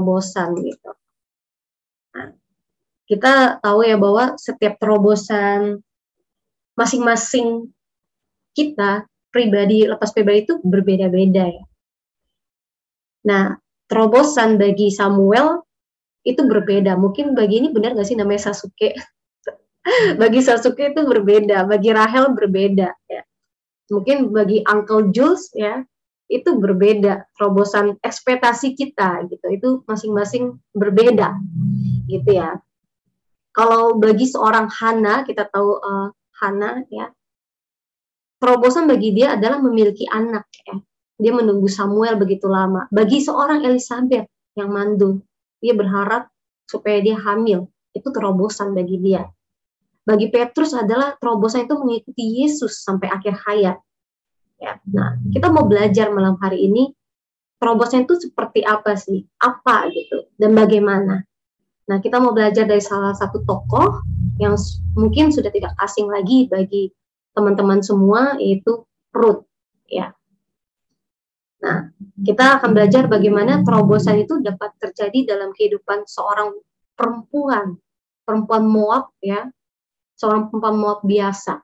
terobosan gitu. Nah, kita tahu ya bahwa setiap terobosan masing-masing kita pribadi lepas pribadi itu berbeda-beda ya. Nah, terobosan bagi Samuel itu berbeda. Mungkin bagi ini benar nggak sih namanya Sasuke? bagi Sasuke itu berbeda, bagi Rahel berbeda ya. Mungkin bagi Uncle Jules ya itu berbeda. Terobosan ekspektasi kita gitu itu masing-masing berbeda gitu ya. Kalau bagi seorang Hana kita tahu uh, Hana ya terobosan bagi dia adalah memiliki anak ya. Dia menunggu Samuel begitu lama. Bagi seorang Elizabeth yang mandul dia berharap supaya dia hamil. Itu terobosan bagi dia. Bagi Petrus adalah terobosan itu mengikuti Yesus sampai akhir hayat Ya. Nah, kita mau belajar malam hari ini terobosan itu seperti apa sih? Apa gitu dan bagaimana? Nah, kita mau belajar dari salah satu tokoh yang mungkin sudah tidak asing lagi bagi teman-teman semua yaitu Ruth ya. Nah, kita akan belajar bagaimana terobosan itu dapat terjadi dalam kehidupan seorang perempuan, perempuan Moab ya, seorang perempuan Moab biasa.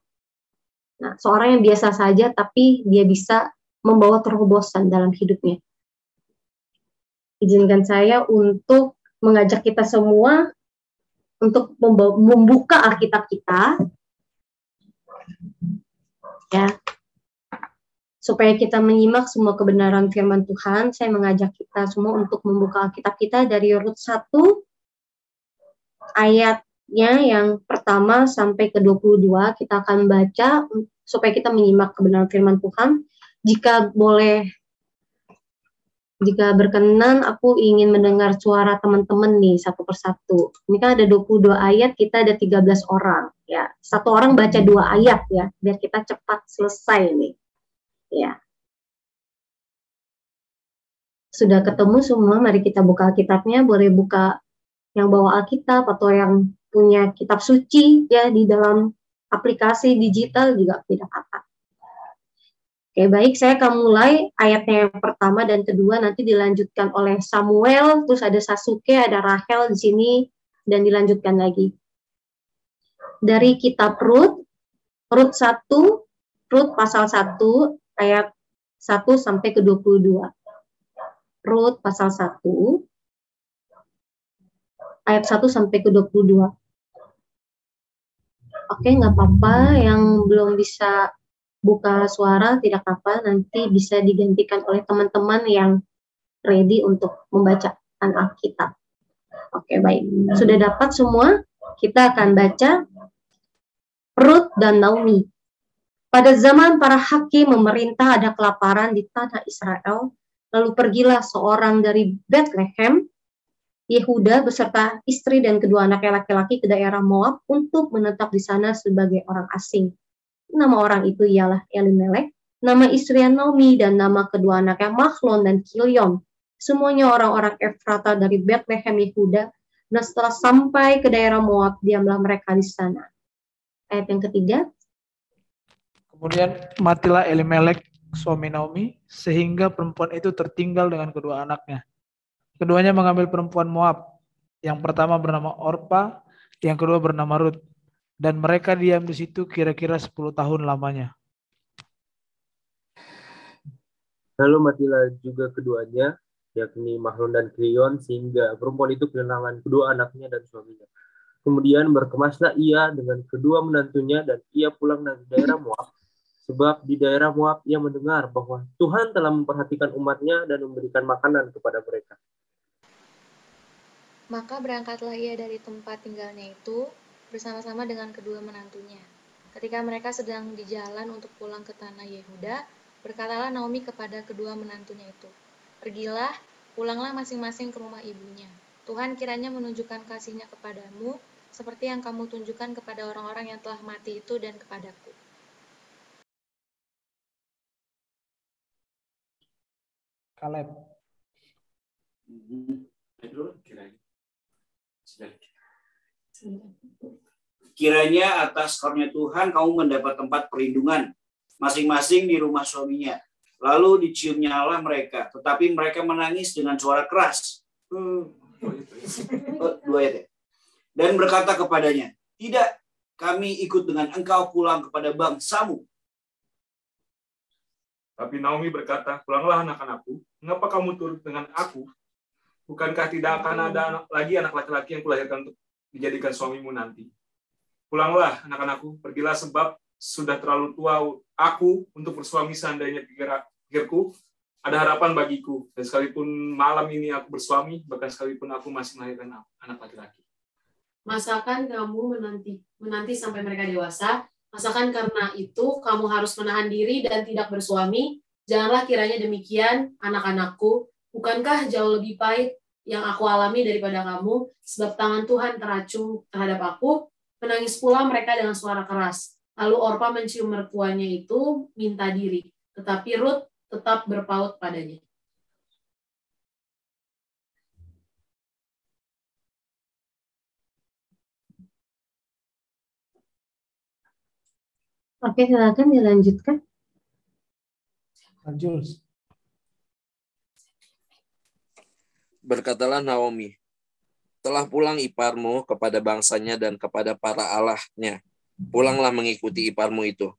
Nah, seorang yang biasa saja tapi dia bisa membawa terobosan dalam hidupnya. Izinkan saya untuk mengajak kita semua untuk membuka Alkitab kita ya supaya kita menyimak semua kebenaran firman Tuhan saya mengajak kita semua untuk membuka Alkitab kita dari Rut 1 ayat yang pertama sampai ke 22 kita akan baca supaya kita menyimak kebenaran firman Tuhan. Jika boleh jika berkenan aku ingin mendengar suara teman-teman nih satu persatu. Ini kan ada 22 ayat, kita ada 13 orang ya. Satu orang baca dua ayat ya, biar kita cepat selesai nih. Ya. Sudah ketemu semua, mari kita buka Alkitabnya, boleh buka yang bawa Alkitab atau yang punya kitab suci ya di dalam aplikasi digital juga tidak apa-apa. Oke, baik, saya akan mulai ayatnya yang pertama dan kedua nanti dilanjutkan oleh Samuel, terus ada Sasuke, ada Rachel di sini dan dilanjutkan lagi. Dari kitab Rut, Rut 1, Rut pasal 1 ayat 1 sampai ke 22. Rut pasal 1 ayat 1 sampai ke 22 oke okay, nggak apa-apa. Yang belum bisa buka suara tidak apa nanti bisa digantikan oleh teman-teman yang ready untuk membaca Alkitab. Oke baik. Sudah dapat semua? Kita akan baca Ruth dan Naomi. Pada zaman para hakim memerintah ada kelaparan di tanah Israel, lalu pergilah seorang dari Bethlehem Yehuda beserta istri dan kedua anaknya laki-laki ke daerah Moab untuk menetap di sana sebagai orang asing. Nama orang itu ialah Elimelek, nama istri Naomi dan nama kedua anaknya Mahlon dan Kilion. Semuanya orang-orang Efrata dari Bethlehem Yehuda. Dan setelah sampai ke daerah Moab, diamlah mereka di sana. Ayat yang ketiga. Kemudian matilah Elimelek suami Naomi sehingga perempuan itu tertinggal dengan kedua anaknya Keduanya mengambil perempuan Moab. Yang pertama bernama Orpa, yang kedua bernama Ruth. Dan mereka diam di situ kira-kira 10 tahun lamanya. Lalu matilah juga keduanya, yakni Mahlon dan Krion, sehingga perempuan itu kehilangan kedua anaknya dan suaminya. Kemudian berkemaslah ia dengan kedua menantunya dan ia pulang dari daerah Moab. Sebab di daerah Moab ia mendengar bahwa Tuhan telah memperhatikan umatnya dan memberikan makanan kepada mereka. Maka berangkatlah ia dari tempat tinggalnya itu bersama-sama dengan kedua menantunya. Ketika mereka sedang di jalan untuk pulang ke tanah Yehuda, berkatalah Naomi kepada kedua menantunya itu, Pergilah, pulanglah masing-masing ke rumah ibunya. Tuhan kiranya menunjukkan kasihnya kepadamu, seperti yang kamu tunjukkan kepada orang-orang yang telah mati itu dan kepadaku. Kaleb. Mm -hmm. Kiranya atas karunia Tuhan kamu mendapat tempat perlindungan masing-masing di rumah suaminya. Lalu diciumnya Allah mereka, tetapi mereka menangis dengan suara keras. Eh, oh, dua ayat ya. Dan berkata kepadanya, tidak, kami ikut dengan engkau pulang kepada bangsamu. Tapi Naomi berkata, pulanglah anak-anakku, mengapa kamu turut dengan aku? Bukankah tidak akan ada lagi anak laki-laki yang kulahirkan untuk dijadikan suamimu nanti? Pulanglah anak-anakku, pergilah sebab sudah terlalu tua aku untuk bersuami seandainya pikir, pikirku ada harapan bagiku. Dan sekalipun malam ini aku bersuami, bahkan sekalipun aku masih melahirkan anak laki-laki. Masakan kamu menanti menanti sampai mereka dewasa, masakan karena itu kamu harus menahan diri dan tidak bersuami. Janganlah kiranya demikian, anak-anakku. Bukankah jauh lebih pahit yang aku alami daripada kamu, sebab tangan Tuhan teracung terhadap aku. Menangis pula mereka dengan suara keras. Lalu Orpa mencium mertuanya itu minta diri, tetapi Ruth tetap berpaut padanya. Oke, silakan dilanjutkan. Jules. Berkatalah Naomi, telah pulang iparmu kepada bangsanya dan kepada para allahnya. Pulanglah mengikuti iparmu itu.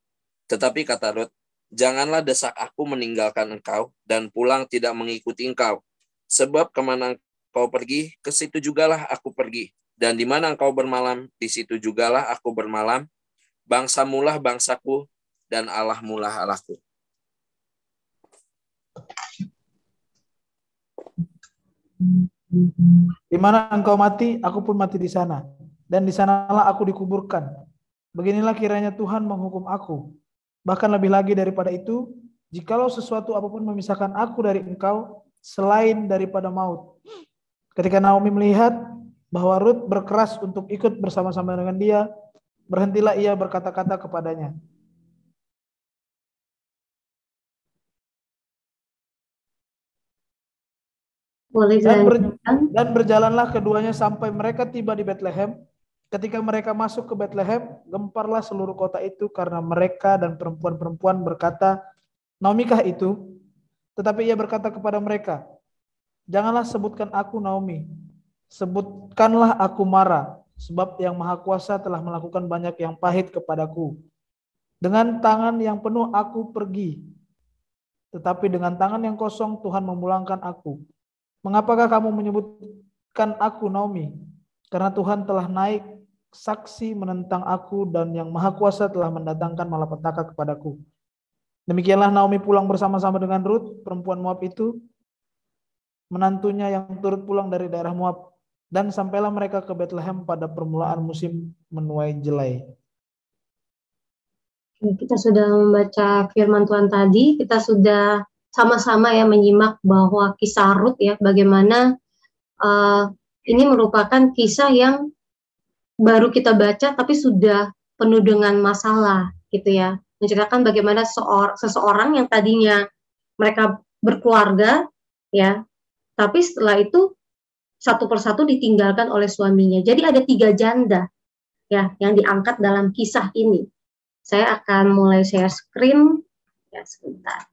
Tetapi kata Ruth, janganlah desak aku meninggalkan engkau dan pulang tidak mengikuti engkau. Sebab ke mana engkau pergi, ke situ jugalah aku pergi. Dan di mana engkau bermalam, di situ jugalah aku bermalam. Bangsa mulah bangsaku, dan Allah mulah Allahku. Di mana engkau mati, aku pun mati di sana. Dan di sanalah aku dikuburkan. Beginilah kiranya Tuhan menghukum aku. Bahkan lebih lagi daripada itu, jikalau sesuatu apa pun memisahkan aku dari engkau, selain daripada maut. Ketika Naomi melihat bahwa Ruth berkeras untuk ikut bersama-sama dengan dia, Berhentilah ia berkata-kata kepadanya. Dan, ber, dan berjalanlah keduanya sampai mereka tiba di Bethlehem. Ketika mereka masuk ke Bethlehem, gemparlah seluruh kota itu karena mereka dan perempuan-perempuan berkata, Naomi kah itu? Tetapi ia berkata kepada mereka, Janganlah sebutkan aku Naomi, sebutkanlah aku Mara, sebab yang maha kuasa telah melakukan banyak yang pahit kepadaku. Dengan tangan yang penuh aku pergi, tetapi dengan tangan yang kosong Tuhan memulangkan aku. Mengapakah kamu menyebutkan aku Naomi? Karena Tuhan telah naik saksi menentang aku dan yang maha kuasa telah mendatangkan malapetaka kepadaku. Demikianlah Naomi pulang bersama-sama dengan Ruth, perempuan Moab itu, menantunya yang turut pulang dari daerah Moab dan sampailah mereka ke Bethlehem pada permulaan musim menuai jelai. Kita sudah membaca firman Tuhan tadi, kita sudah sama-sama ya menyimak bahwa kisah Rut ya bagaimana uh, ini merupakan kisah yang baru kita baca tapi sudah penuh dengan masalah gitu ya menceritakan bagaimana seor seseorang yang tadinya mereka berkeluarga ya tapi setelah itu satu persatu ditinggalkan oleh suaminya. Jadi ada tiga janda ya yang diangkat dalam kisah ini. Saya akan mulai share screen ya sebentar.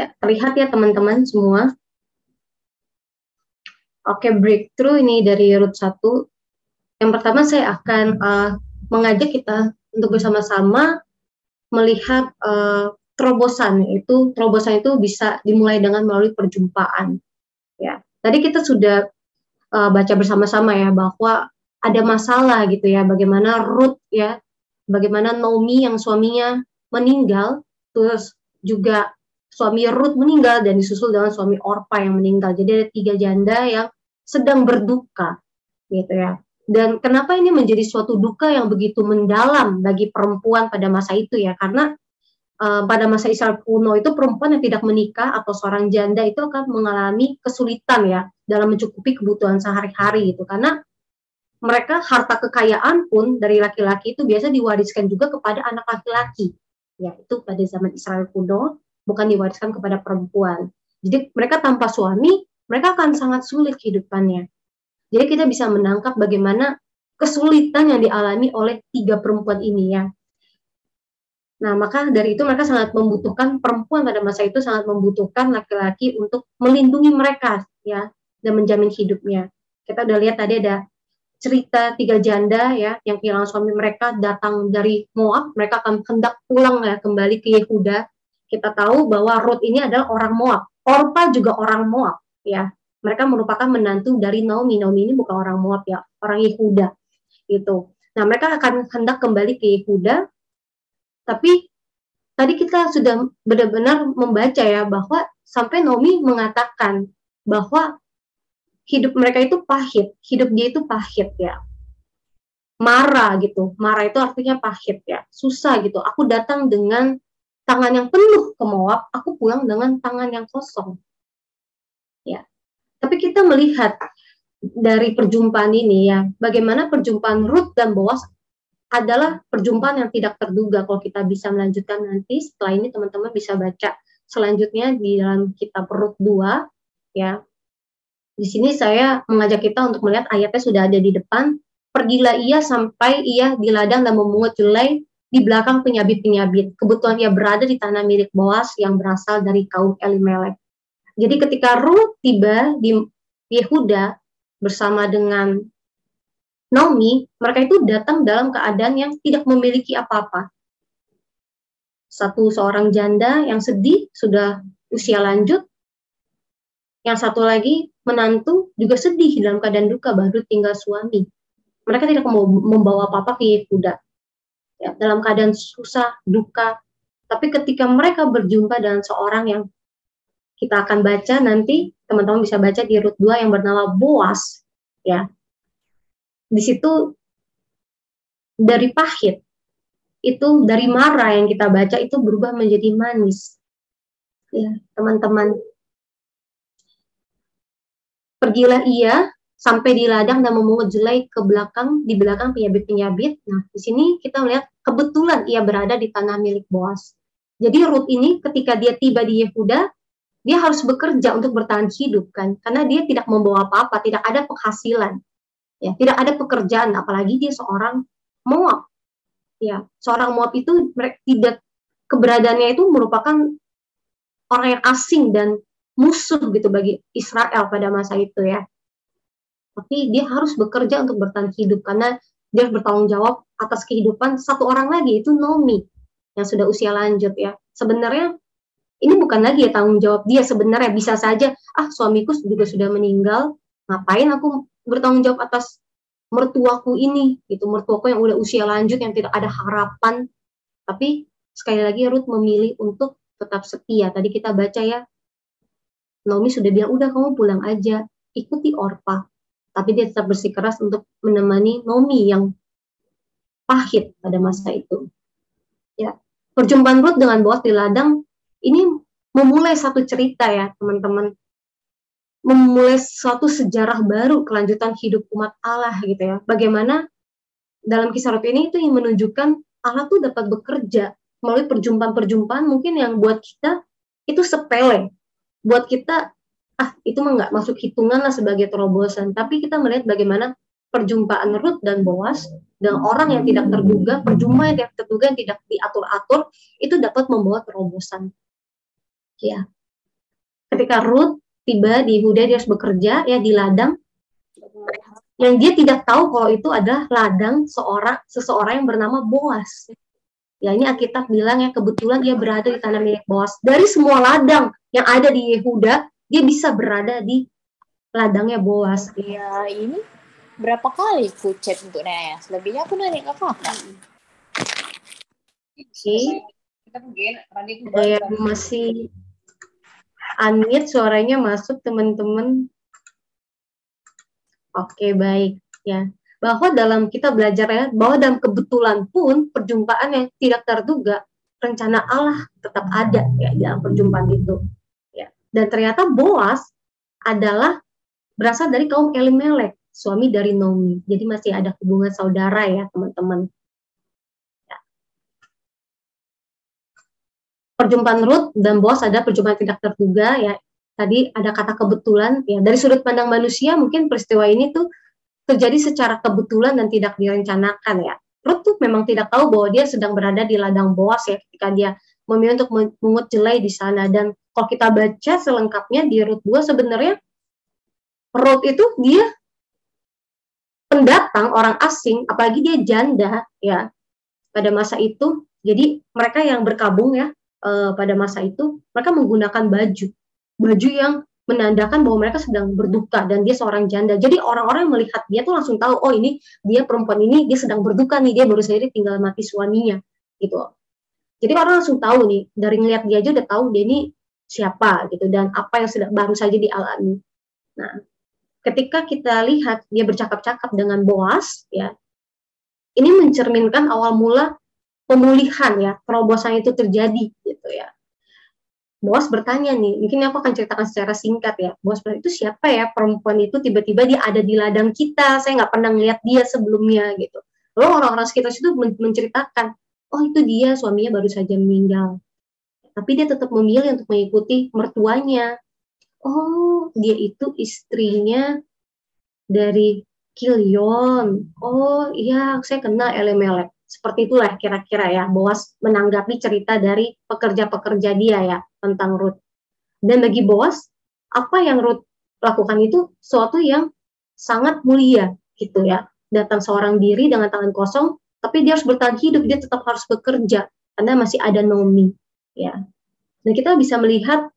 Ya, terlihat ya teman-teman semua. Oke, breakthrough ini dari root 1. Yang pertama saya akan uh, mengajak kita untuk bersama-sama melihat uh, terobosan itu terobosan itu bisa dimulai dengan melalui perjumpaan ya tadi kita sudah uh, baca bersama-sama ya bahwa ada masalah gitu ya bagaimana Ruth ya bagaimana Naomi yang suaminya meninggal terus juga suami Ruth meninggal dan disusul dengan suami Orpa yang meninggal jadi ada tiga janda yang sedang berduka gitu ya dan kenapa ini menjadi suatu duka yang begitu mendalam bagi perempuan pada masa itu ya? Karena uh, pada masa Israel kuno itu perempuan yang tidak menikah atau seorang janda itu akan mengalami kesulitan ya dalam mencukupi kebutuhan sehari-hari itu. Karena mereka harta kekayaan pun dari laki-laki itu biasa diwariskan juga kepada anak laki-laki. Ya, itu pada zaman Israel kuno bukan diwariskan kepada perempuan. Jadi mereka tanpa suami, mereka akan sangat sulit kehidupannya. Jadi kita bisa menangkap bagaimana kesulitan yang dialami oleh tiga perempuan ini ya. Nah, maka dari itu mereka sangat membutuhkan perempuan pada masa itu sangat membutuhkan laki-laki untuk melindungi mereka ya dan menjamin hidupnya. Kita udah lihat tadi ada cerita tiga janda ya yang kehilangan suami mereka datang dari Moab, mereka akan hendak pulang ya kembali ke Yehuda. Kita tahu bahwa Ruth ini adalah orang Moab. Orpa juga orang Moab ya. Mereka merupakan menantu dari Naomi. Naomi ini bukan orang Moab ya, orang Yehuda gitu. Nah, mereka akan hendak kembali ke Yehuda tapi tadi kita sudah benar-benar membaca ya bahwa sampai Nomi mengatakan bahwa hidup mereka itu pahit, hidup dia itu pahit ya. Marah gitu, marah itu artinya pahit ya, susah gitu. Aku datang dengan tangan yang penuh ke Moab, aku pulang dengan tangan yang kosong. Ya. Tapi kita melihat dari perjumpaan ini ya, bagaimana perjumpaan Ruth dan Boas adalah perjumpaan yang tidak terduga kalau kita bisa melanjutkan nanti setelah ini teman-teman bisa baca selanjutnya di dalam kitab Rut 2 ya. Di sini saya mengajak kita untuk melihat ayatnya sudah ada di depan. Pergilah ia sampai ia di ladang dan memungut jelai di belakang penyabit-penyabit. Kebetulan ia berada di tanah milik Boas yang berasal dari kaum Elimelek. Jadi ketika Ruth tiba di Yehuda bersama dengan Naomi, mereka itu datang dalam keadaan yang tidak memiliki apa-apa. Satu seorang janda yang sedih, sudah usia lanjut. Yang satu lagi menantu juga sedih dalam keadaan duka, baru tinggal suami. Mereka tidak membawa apa-apa ke Yehuda. Ya, dalam keadaan susah, duka. Tapi ketika mereka berjumpa dengan seorang yang kita akan baca nanti, teman-teman bisa baca di Rut 2 yang bernama Boas, ya di situ dari pahit itu dari marah yang kita baca itu berubah menjadi manis. Ya, teman-teman. Pergilah ia sampai di ladang dan memungut jelai ke belakang di belakang penyabit-penyabit. Nah, di sini kita melihat kebetulan ia berada di tanah milik Boas. Jadi Ruth ini ketika dia tiba di Yehuda, dia harus bekerja untuk bertahan hidup kan, karena dia tidak membawa apa-apa, tidak ada penghasilan ya tidak ada pekerjaan apalagi dia seorang Moab ya seorang Moab itu tidak keberadaannya itu merupakan orang yang asing dan musuh gitu bagi Israel pada masa itu ya tapi dia harus bekerja untuk bertahan hidup karena dia harus bertanggung jawab atas kehidupan satu orang lagi itu Nomi yang sudah usia lanjut ya. Sebenarnya ini bukan lagi ya tanggung jawab dia sebenarnya bisa saja ah suamiku juga sudah meninggal ngapain aku bertanggung jawab atas mertuaku ini? Gitu mertuaku yang udah usia lanjut yang tidak ada harapan. Tapi sekali lagi Ruth memilih untuk tetap setia. Tadi kita baca ya Naomi sudah bilang udah kamu pulang aja ikuti Orpa tapi dia tetap bersikeras untuk menemani Naomi yang pahit pada masa itu ya perjumpaan Ruth dengan Boaz di ladang ini memulai satu cerita ya teman-teman memulai suatu sejarah baru kelanjutan hidup umat Allah gitu ya. Bagaimana dalam kisah Rut ini itu yang menunjukkan Allah tuh dapat bekerja melalui perjumpaan-perjumpaan mungkin yang buat kita itu sepele. Buat kita ah itu mah nggak masuk hitungan lah sebagai terobosan. Tapi kita melihat bagaimana perjumpaan Ruth dan Boas dengan orang yang tidak terduga, perjumpaan yang tidak terduga yang tidak diatur-atur itu dapat membawa terobosan. Ya. Ketika Ruth tiba di Huda dia harus bekerja ya di ladang yang dia tidak tahu kalau itu adalah ladang seorang seseorang yang bernama Boas. Ya ini Alkitab bilang ya kebetulan dia berada di tanah milik Boas. Dari semua ladang yang ada di Yehuda, dia bisa berada di ladangnya Boas. Ya ini berapa kali ku chat untuk Naya? Selebihnya aku nanya ke kakak. Oke. Okay. Kita masih unmute suaranya masuk teman-teman. Oke, baik ya. Bahwa dalam kita belajar ya, bahwa dalam kebetulan pun perjumpaan yang tidak terduga, rencana Allah tetap ada ya dalam perjumpaan itu. Ya. Dan ternyata Boas adalah berasal dari kaum Elimelek, suami dari Naomi. Jadi masih ada hubungan saudara ya, teman-teman. perjumpaan Ruth dan Bos ada perjumpaan tidak terduga ya. Tadi ada kata kebetulan ya dari sudut pandang manusia mungkin peristiwa ini tuh terjadi secara kebetulan dan tidak direncanakan ya. Ruth tuh memang tidak tahu bahwa dia sedang berada di ladang Boas ya ketika dia memilih untuk mengut jelai di sana dan kalau kita baca selengkapnya di Ruth 2 sebenarnya Ruth itu dia pendatang orang asing apalagi dia janda ya pada masa itu jadi mereka yang berkabung ya uh, pada masa itu mereka menggunakan baju baju yang menandakan bahwa mereka sedang berduka dan dia seorang janda. Jadi orang-orang yang melihat dia tuh langsung tahu, oh ini dia perempuan ini dia sedang berduka nih, dia baru saja tinggal mati suaminya gitu. Jadi orang langsung tahu nih dari ngeliat dia aja udah tahu dia ini siapa gitu dan apa yang sedang baru saja dialami. Nah, ketika kita lihat dia bercakap-cakap dengan Boas ya, ini mencerminkan awal mula pemulihan ya, terobosan itu terjadi gitu ya Bos bertanya nih, mungkin aku akan ceritakan secara singkat ya. Bos bertanya, itu siapa ya perempuan itu tiba-tiba dia ada di ladang kita, saya nggak pernah ngeliat dia sebelumnya gitu. Lalu orang-orang sekitar situ menceritakan, oh itu dia suaminya baru saja meninggal. Tapi dia tetap memilih untuk mengikuti mertuanya. Oh, dia itu istrinya dari Kilion. Oh iya, saya kenal Elemelek. Seperti itulah kira-kira ya Boas menanggapi cerita dari pekerja-pekerja dia ya tentang Ruth. Dan bagi Boas, apa yang Ruth lakukan itu suatu yang sangat mulia gitu ya. Datang seorang diri dengan tangan kosong, tapi dia harus bertahan hidup, dia tetap harus bekerja karena masih ada Nomi ya. Dan kita bisa melihat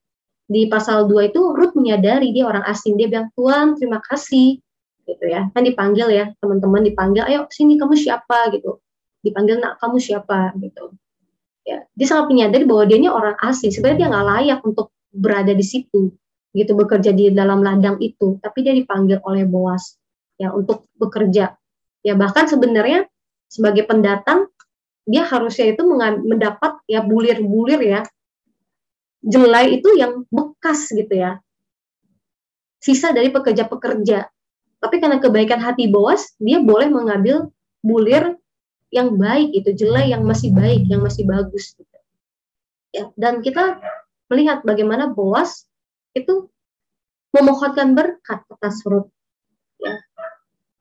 di pasal 2 itu Ruth menyadari dia orang asing, dia bilang, "Tuhan, terima kasih." gitu ya. Kan dipanggil ya, teman-teman dipanggil, "Ayo sini kamu siapa?" gitu dipanggil nak kamu siapa gitu ya dia sangat menyadari bahwa dia ini orang asing sebenarnya dia nggak layak untuk berada di situ gitu bekerja di dalam ladang itu tapi dia dipanggil oleh Boas ya untuk bekerja ya bahkan sebenarnya sebagai pendatang dia harusnya itu mendapat ya bulir-bulir ya. Jelai itu yang bekas gitu ya. Sisa dari pekerja-pekerja. Tapi karena kebaikan hati Boas dia boleh mengambil bulir yang baik itu jelek yang masih baik yang masih bagus gitu. ya dan kita melihat bagaimana Boas itu memohonkan berkat atas Ruth ya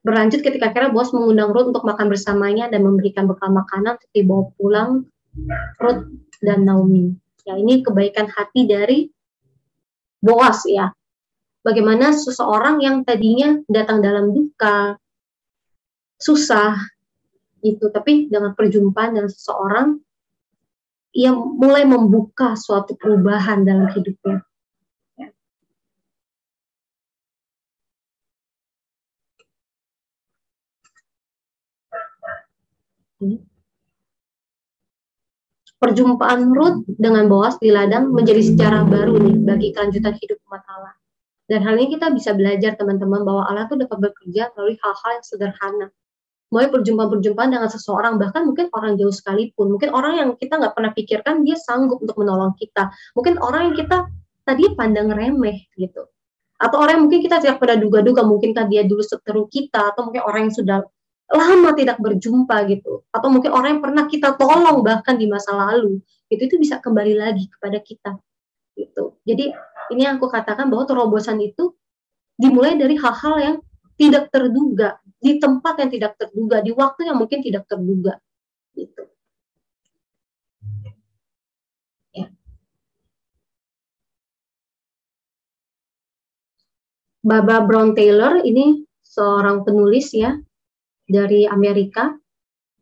berlanjut ketika akhirnya Boas mengundang Ruth untuk makan bersamanya dan memberikan bekal makanan untuk dibawa pulang Ruth dan Naomi. Ya ini kebaikan hati dari Boas ya. Bagaimana seseorang yang tadinya datang dalam duka susah itu tapi dengan perjumpaan dengan seseorang yang mulai membuka suatu perubahan dalam hidupnya Perjumpaan Ruth dengan Boas di ladang menjadi sejarah baru nih bagi kelanjutan hidup umat Allah. Dan hal ini kita bisa belajar teman-teman bahwa Allah itu dapat bekerja melalui hal-hal yang sederhana. Mulai perjumpaan-perjumpaan dengan seseorang bahkan mungkin orang jauh sekalipun. Mungkin orang yang kita nggak pernah pikirkan dia sanggup untuk menolong kita. Mungkin orang yang kita tadi pandang remeh gitu. Atau orang yang mungkin kita tidak pernah duga-duga mungkin kan dia dulu seteru kita atau mungkin orang yang sudah lama tidak berjumpa gitu atau mungkin orang yang pernah kita tolong bahkan di masa lalu itu itu bisa kembali lagi kepada kita gitu jadi ini yang aku katakan bahwa terobosan itu dimulai dari hal-hal yang tidak terduga di tempat yang tidak terduga, di waktu yang mungkin tidak terduga. Gitu. Ya. Baba Brown Taylor ini seorang penulis ya dari Amerika.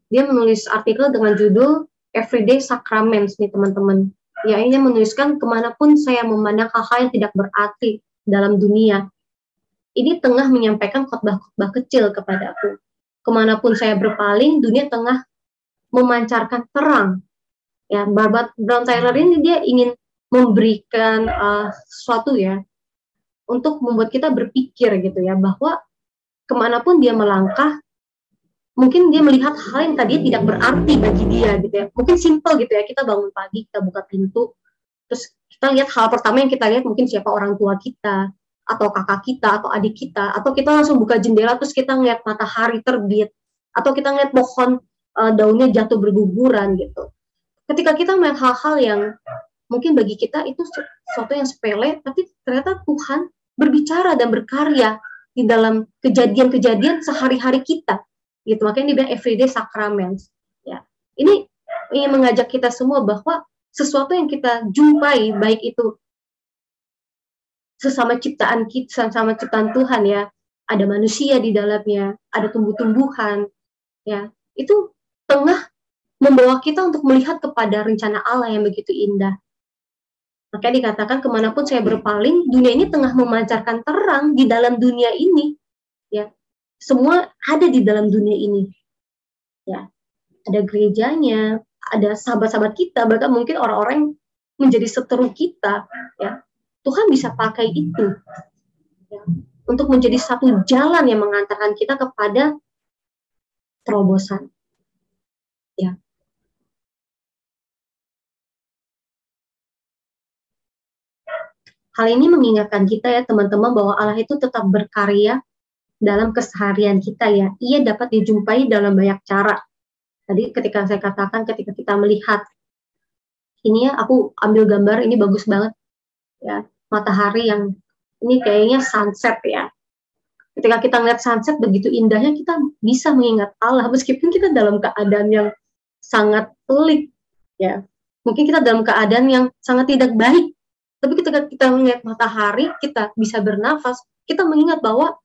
Dia menulis artikel dengan judul Everyday Sacraments nih teman-teman. Ya ini menuliskan ke mana pun saya memandang hal-hal yang tidak berarti dalam dunia, ini tengah menyampaikan khotbah-khotbah kecil kepadaku. Ke mana pun saya berpaling, dunia tengah memancarkan terang. Ya, Barbara Brown Taylor ini dia ingin memberikan uh, sesuatu ya untuk membuat kita berpikir gitu ya bahwa ke mana pun dia melangkah mungkin dia melihat hal yang tadi tidak berarti bagi dia gitu ya mungkin simple gitu ya kita bangun pagi kita buka pintu terus kita lihat hal pertama yang kita lihat mungkin siapa orang tua kita atau kakak kita atau adik kita atau kita langsung buka jendela terus kita ngeliat matahari terbit atau kita ngeliat pohon uh, daunnya jatuh berguguran gitu. Ketika kita melihat hal-hal yang mungkin bagi kita itu sesuatu yang sepele tapi ternyata Tuhan berbicara dan berkarya di dalam kejadian-kejadian sehari-hari kita gitu. Makanya dibilang everyday sacraments. Ya. Ini ingin mengajak kita semua bahwa sesuatu yang kita jumpai baik itu sesama ciptaan kita sama ciptaan Tuhan ya. Ada manusia di dalamnya ada tumbuh-tumbuhan ya. Itu tengah membawa kita untuk melihat kepada rencana Allah yang begitu indah. Makanya dikatakan ke mana pun saya berpaling dunia ini tengah memancarkan terang di dalam dunia ini. Ya semua ada di dalam dunia ini. Ya ada gerejanya ada sahabat-sahabat kita bahkan mungkin orang-orang menjadi seteru kita ya. Tuhan bisa pakai itu ya, untuk menjadi satu jalan yang mengantarkan kita kepada terobosan ya. Hal ini mengingatkan kita ya teman-teman bahwa Allah itu tetap berkarya dalam keseharian kita ya. Ia dapat dijumpai dalam banyak cara. Tadi ketika saya katakan ketika kita melihat ini ya aku ambil gambar ini bagus banget ya matahari yang ini kayaknya sunset ya. Ketika kita ngeliat sunset begitu indahnya kita bisa mengingat Allah meskipun kita dalam keadaan yang sangat pelik ya. Mungkin kita dalam keadaan yang sangat tidak baik. Tapi ketika kita melihat matahari, kita bisa bernafas, kita mengingat bahwa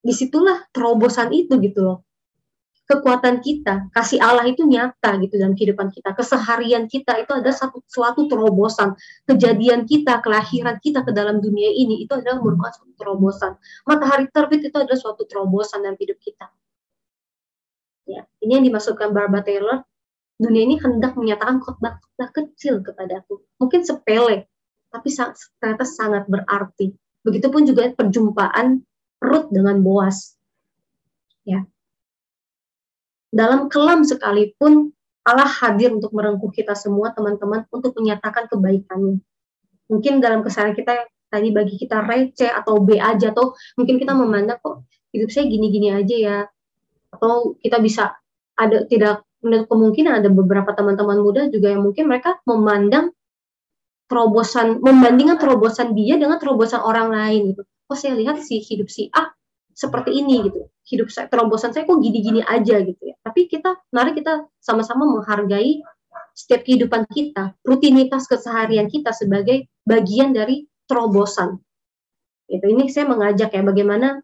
di situlah terobosan itu gitu loh kekuatan kita, kasih Allah itu nyata gitu dalam kehidupan kita. Keseharian kita itu ada satu suatu terobosan. Kejadian kita, kelahiran kita ke dalam dunia ini itu adalah merupakan suatu terobosan. Matahari terbit itu adalah suatu terobosan dalam hidup kita. Ya, ini yang dimasukkan Barbara Taylor. Dunia ini hendak menyatakan khotbah-khotbah kecil kepadaku. Mungkin sepele, tapi ternyata sangat berarti. Begitupun juga perjumpaan Ruth dengan Boas. Ya, dalam kelam sekalipun Allah hadir untuk merengkuh kita semua teman-teman untuk menyatakan kebaikannya. Mungkin dalam kesalahan kita tadi bagi kita receh atau B aja atau mungkin kita memandang kok hidup saya gini-gini aja ya atau kita bisa ada tidak menutup kemungkinan ada beberapa teman-teman muda juga yang mungkin mereka memandang terobosan membandingkan terobosan dia dengan terobosan orang lain gitu. Oh saya lihat si hidup si A seperti ini gitu. Hidup saya terobosan saya kok gini-gini aja gitu ya. Tapi kita mari kita sama-sama menghargai setiap kehidupan kita rutinitas keseharian kita sebagai bagian dari terobosan itu ini saya mengajak ya bagaimana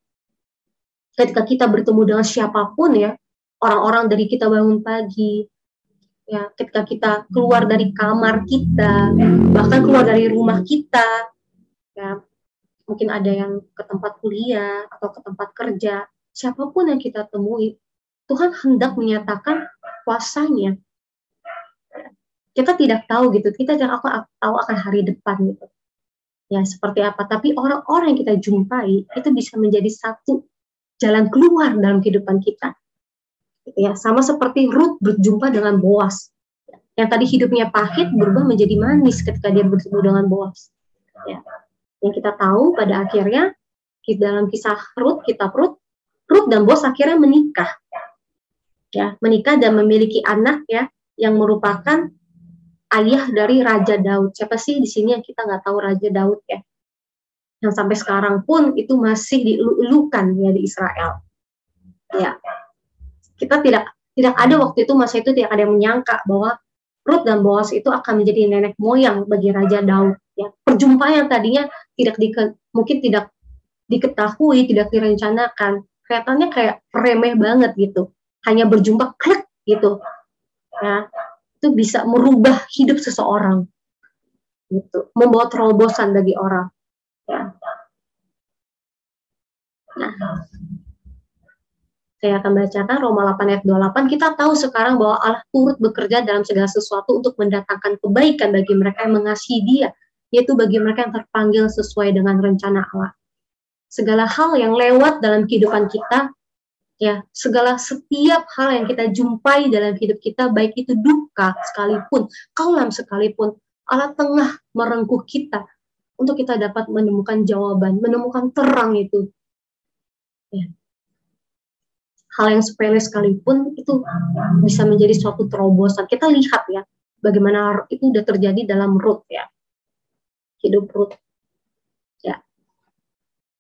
ketika kita bertemu dengan siapa pun ya orang-orang dari kita bangun pagi ya ketika kita keluar dari kamar kita bahkan keluar dari rumah kita ya mungkin ada yang ke tempat kuliah atau ke tempat kerja, siapa pun yang kita temui, Tuhan hendak menyatakan kuasanya. Kita tidak tahu gitu, kita tidak tahu akan hari depan gitu. Ya, seperti apa. Tapi orang-orang yang kita jumpai itu bisa menjadi satu jalan keluar dalam kehidupan kita. Gitu ya, sama seperti Ruth berjumpa dengan Boas. Yang tadi hidupnya pahit berubah menjadi manis ketika dia bertemu dengan Boas. Ya, yang kita tahu pada akhirnya di dalam kisah Ruth, kitab Ruth, Ruth dan Bos akhirnya menikah. Ya, menikah dan memiliki anak ya yang merupakan ayah dari Raja Daud. Siapa sih di sini yang kita nggak tahu Raja Daud ya? Yang sampai sekarang pun itu masih diulukan ya di Israel. Ya, kita tidak tidak ada waktu itu masa itu tidak ada yang menyangka bahwa Ruth dan Boas itu akan menjadi nenek moyang bagi Raja Daud. Ya, perjumpaan yang tadinya tidak di, mungkin tidak diketahui, tidak direncanakan, kelihatannya kayak remeh banget gitu. Hanya berjumpa klik gitu. Ya, itu bisa merubah hidup seseorang. Gitu, membawa terobosan bagi orang. Ya. Nah, saya akan bacakan Roma 8 ayat 28. Kita tahu sekarang bahwa Allah turut bekerja dalam segala sesuatu untuk mendatangkan kebaikan bagi mereka yang mengasihi Dia, yaitu bagi mereka yang terpanggil sesuai dengan rencana Allah. Segala hal yang lewat dalam kehidupan kita, ya, segala setiap hal yang kita jumpai dalam hidup kita, baik itu duka sekalipun, kelam sekalipun, Allah tengah merengkuh kita untuk kita dapat menemukan jawaban, menemukan terang itu. Ya, hal yang sepele sekalipun itu bisa menjadi suatu terobosan. Kita lihat ya, bagaimana itu sudah terjadi dalam Ruth ya. Hidup Ruth. Ya.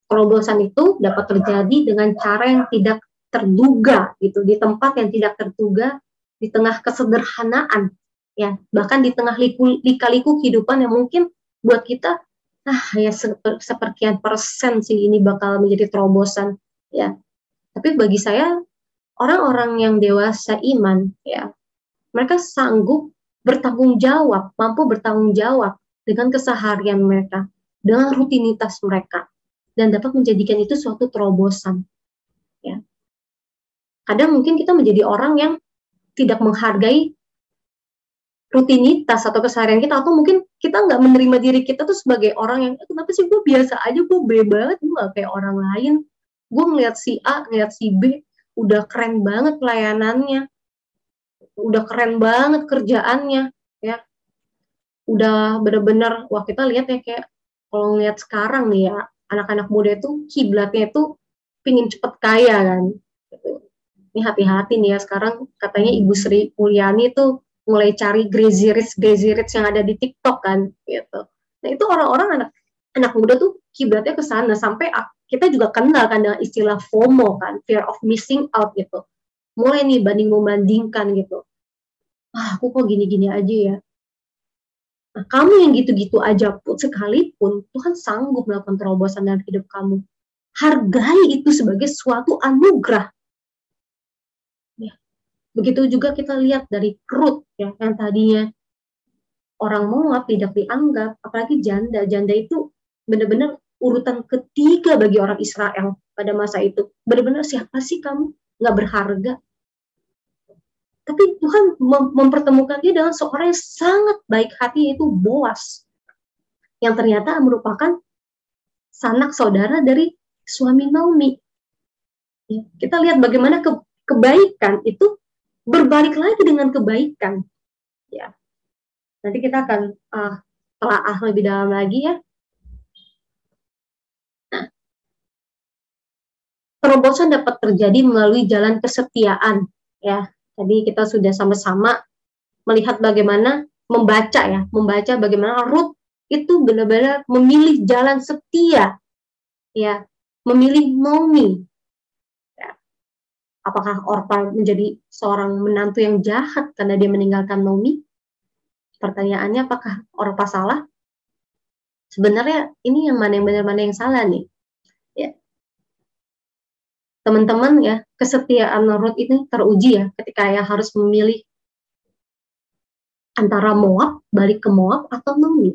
Terobosan itu dapat terjadi dengan cara yang tidak terduga gitu, di tempat yang tidak terduga, di tengah kesederhanaan, ya bahkan di tengah liku, lika-liku kehidupan yang mungkin buat kita ah ya seper, seperkian persen sih ini bakal menjadi terobosan ya tapi bagi saya orang-orang yang dewasa iman ya mereka sanggup bertanggung jawab mampu bertanggung jawab dengan keseharian mereka dengan rutinitas mereka dan dapat menjadikan itu suatu terobosan ya. Kadang mungkin kita menjadi orang yang tidak menghargai rutinitas atau keseharian kita atau mungkin kita nggak menerima diri kita tuh sebagai orang yang kenapa sih gue biasa aja? Gue B banget gue gak kayak orang lain. Gue ngeliat si A ngeliat si B udah keren banget pelayanannya udah keren banget kerjaannya ya udah bener-bener wah kita lihat ya kayak kalau ngeliat sekarang nih ya anak-anak muda itu kiblatnya itu pingin cepet kaya kan gitu. ini hati-hati nih ya sekarang katanya Ibu Sri Mulyani tuh mulai cari crazy rich crazy rich yang ada di TikTok kan gitu. Nah itu orang-orang anak anak muda tuh kiblatnya ke sana sampai kita juga kenal kan dengan istilah FOMO kan, fear of missing out gitu. Mulai nih banding membandingkan gitu. Ah, aku kok gini-gini aja ya. Nah, kamu yang gitu-gitu aja pun sekalipun Tuhan sanggup melakukan terobosan dalam hidup kamu. Hargai itu sebagai suatu anugerah Begitu juga kita lihat dari Ruth ya yang tadinya orang Moab tidak dianggap, apalagi janda. Janda itu benar-benar urutan ketiga bagi orang Israel pada masa itu. Benar-benar siapa sih kamu? Nggak berharga. Tapi Tuhan mem mempertemukan dia dengan seorang yang sangat baik hati yaitu Boas. Yang ternyata merupakan sanak saudara dari suami Naomi. Ya, kita lihat bagaimana ke kebaikan itu berbalik lagi dengan kebaikan. Ya. Nanti kita akan uh, telaah lebih dalam lagi ya. Nah, terobosan dapat terjadi melalui jalan kesetiaan. Ya, tadi kita sudah sama-sama melihat bagaimana membaca ya, membaca bagaimana Ruth itu benar-benar memilih jalan setia, ya, memilih Naomi, Apakah Orpa menjadi seorang menantu yang jahat karena dia meninggalkan Naomi? Pertanyaannya apakah Orpa salah? Sebenarnya ini yang mana yang benar mana yang salah nih. Teman-teman ya, kesetiaan Ruth ini teruji ya ketika ya harus memilih antara Moab, balik ke Moab atau Naomi.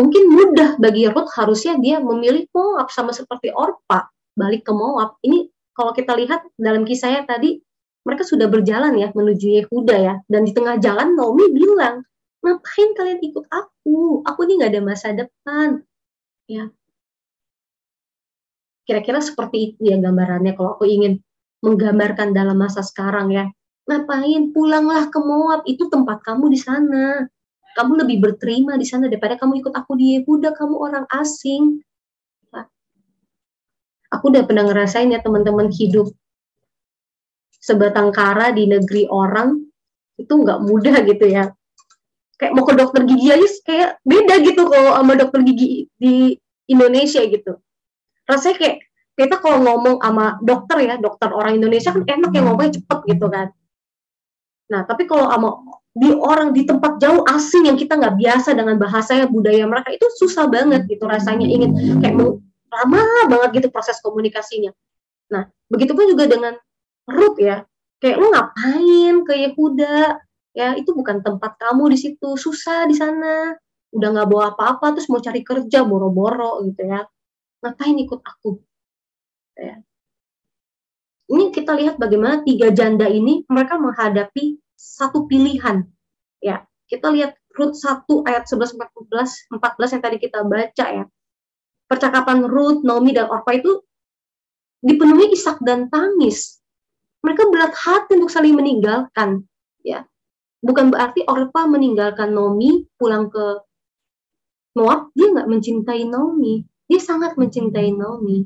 Mungkin mudah bagi Ruth harusnya dia memilih Moab sama seperti Orpa, balik ke Moab. Ini kalau kita lihat dalam kisahnya tadi mereka sudah berjalan ya menuju Yehuda ya dan di tengah jalan Naomi bilang ngapain kalian ikut aku aku ini nggak ada masa depan ya kira-kira seperti itu ya gambarannya kalau aku ingin menggambarkan dalam masa sekarang ya. Ngapain? Pulanglah ke Moab. Itu tempat kamu di sana. Kamu lebih berterima di sana daripada kamu ikut aku di Yehuda. Kamu orang asing. Aku udah pernah ngerasain ya teman-teman hidup sebatang kara di negeri orang. Itu nggak mudah gitu ya. Kayak mau ke dokter gigi aja kayak beda gitu kalau sama dokter gigi di Indonesia gitu rasanya kayak kita kalau ngomong sama dokter ya dokter orang Indonesia kan enak ya ngomongnya cepet gitu kan nah tapi kalau sama di orang di tempat jauh asing yang kita nggak biasa dengan bahasanya budaya mereka itu susah banget gitu rasanya ingin kayak lama banget gitu proses komunikasinya. Nah, begitu pun juga dengan Ruth ya. Kayak lu ngapain ke Yehuda? Ya, itu bukan tempat kamu di situ. Susah di sana. Udah nggak bawa apa-apa terus mau cari kerja boro-boro gitu ya. Ngapain ikut aku? Ya. Ini kita lihat bagaimana tiga janda ini mereka menghadapi satu pilihan. Ya, kita lihat Ruth 1 ayat 11 14 14 yang tadi kita baca ya percakapan Ruth, Naomi, dan Orpa itu dipenuhi isak dan tangis. Mereka berat hati untuk saling meninggalkan. Ya, bukan berarti Orpa meninggalkan Naomi pulang ke Moab, dia nggak mencintai Naomi. Dia sangat mencintai Naomi.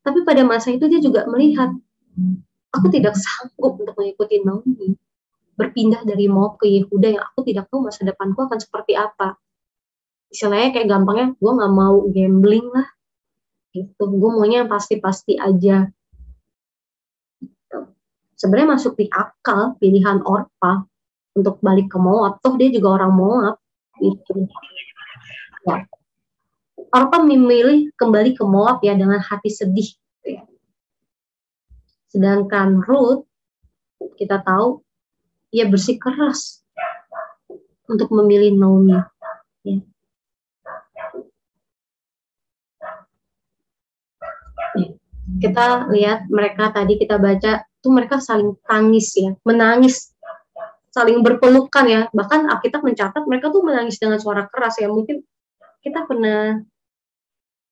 Tapi pada masa itu dia juga melihat, aku tidak sanggup untuk mengikuti Naomi. Berpindah dari Moab ke Yehuda yang aku tidak tahu masa depanku akan seperti apa istilahnya kayak gampangnya gue nggak mau gambling lah gitu gue maunya yang pasti-pasti aja gitu. sebenarnya masuk di akal pilihan Orpa untuk balik ke Moab toh dia juga orang Moab gitu ya. Orpa memilih kembali ke Moab ya dengan hati sedih gitu ya. sedangkan Ruth kita tahu ia bersikeras untuk memilih Naomi ya. kita lihat mereka tadi kita baca tuh mereka saling tangis ya, menangis, saling berpelukan ya. Bahkan Alkitab mencatat mereka tuh menangis dengan suara keras ya. Mungkin kita pernah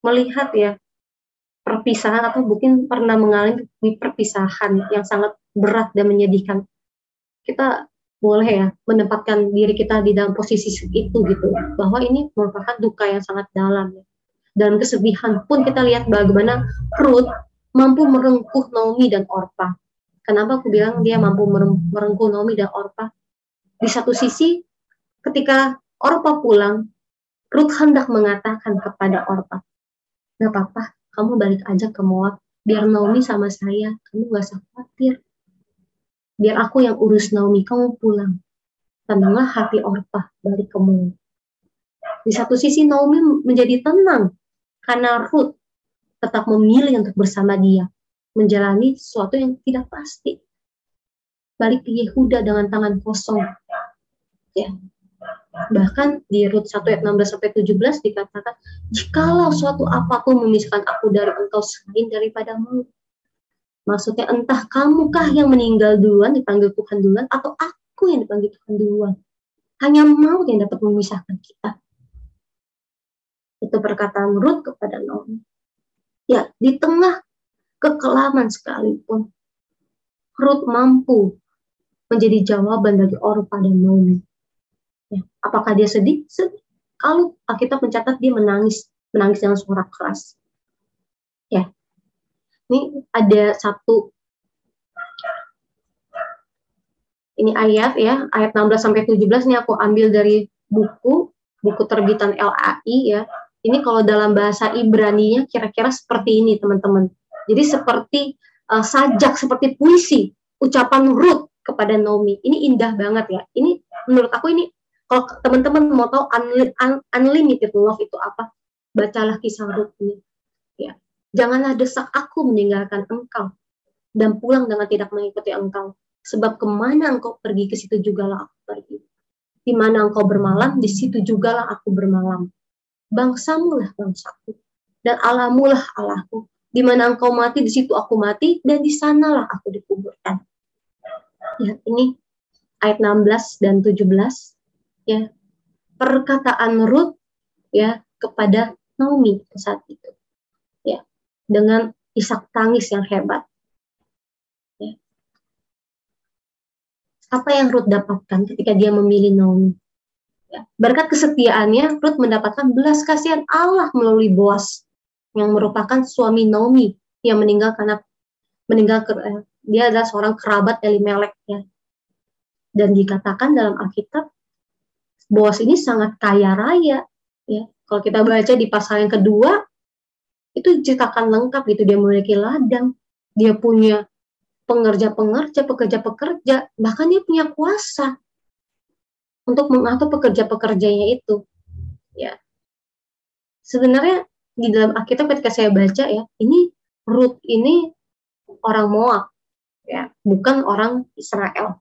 melihat ya perpisahan atau mungkin pernah mengalami perpisahan yang sangat berat dan menyedihkan. Kita boleh ya menempatkan diri kita di dalam posisi itu gitu bahwa ini merupakan duka yang sangat dalam dalam kesedihan pun kita lihat bagaimana Ruth mampu merengkuh Naomi dan Orpa. Kenapa aku bilang dia mampu merengkuh Naomi dan Orpa? Di satu sisi, ketika Orpa pulang, Ruth hendak mengatakan kepada Orpa, nggak apa-apa, kamu balik aja ke Moab, biar Naomi sama saya, kamu gak usah khawatir. Biar aku yang urus Naomi, kamu pulang. Tenanglah hati Orpa balik ke Moab. Di satu sisi Naomi menjadi tenang karena Ruth tetap memilih untuk bersama dia, menjalani sesuatu yang tidak pasti. Balik ke Yehuda dengan tangan kosong. Ya. Bahkan di Rut 1 ayat 16 sampai 17 dikatakan, "Jikalau suatu apa pun memisahkan aku dari engkau selain daripadamu." Maksudnya entah kamukah yang meninggal duluan dipanggil Tuhan duluan atau aku yang dipanggil Tuhan duluan. Hanya mau yang dapat memisahkan kita. Itu perkataan Ruth kepada Naomi. Ya, di tengah kekelaman sekalipun, Ruth mampu menjadi jawaban bagi Orpa dan Naomi. Ya, apakah dia sedih? Sedih. Kalau kita mencatat dia menangis, menangis dengan suara keras. Ya, ini ada satu ini ayat ya, ayat 16 sampai 17 ini aku ambil dari buku buku terbitan LAI ya. Ini kalau dalam bahasa Ibrani-nya kira-kira seperti ini, teman-teman. Jadi seperti uh, sajak, seperti puisi, ucapan Ruth kepada Naomi. Ini indah banget ya. Ini menurut aku ini kalau teman-teman mau tahu unlimited love itu apa, bacalah kisah ini. Ya. Janganlah desak aku meninggalkan engkau dan pulang dengan tidak mengikuti engkau. Sebab ke mana engkau pergi, ke situ jugalah aku pergi. Di mana engkau bermalam, di situ jugalah aku bermalam bangsamu lah bangsaku, dan Allahmu lah Allahku. Di mana engkau mati, di situ aku mati, dan di sanalah aku dikuburkan. Ya, ini ayat 16 dan 17 ya. Perkataan Ruth ya kepada Naomi saat itu. Ya, dengan isak tangis yang hebat. Ya. Apa yang Ruth dapatkan ketika dia memilih Naomi? Ya, berkat kesetiaannya, Ruth mendapatkan belas kasihan Allah melalui Boas yang merupakan suami Naomi yang meninggal karena meninggal eh, dia adalah seorang kerabat Elimelek ya. Dan dikatakan dalam Alkitab Boas ini sangat kaya raya ya. Kalau kita baca di pasal yang kedua itu ceritakan lengkap gitu dia memiliki ladang, dia punya pengerja-pengerja, pekerja-pekerja, bahkan dia punya kuasa untuk mengatur pekerja-pekerjanya itu. Ya. Sebenarnya di dalam Alkitab ketika saya baca ya, ini Ruth ini orang Moab, ya, bukan orang Israel.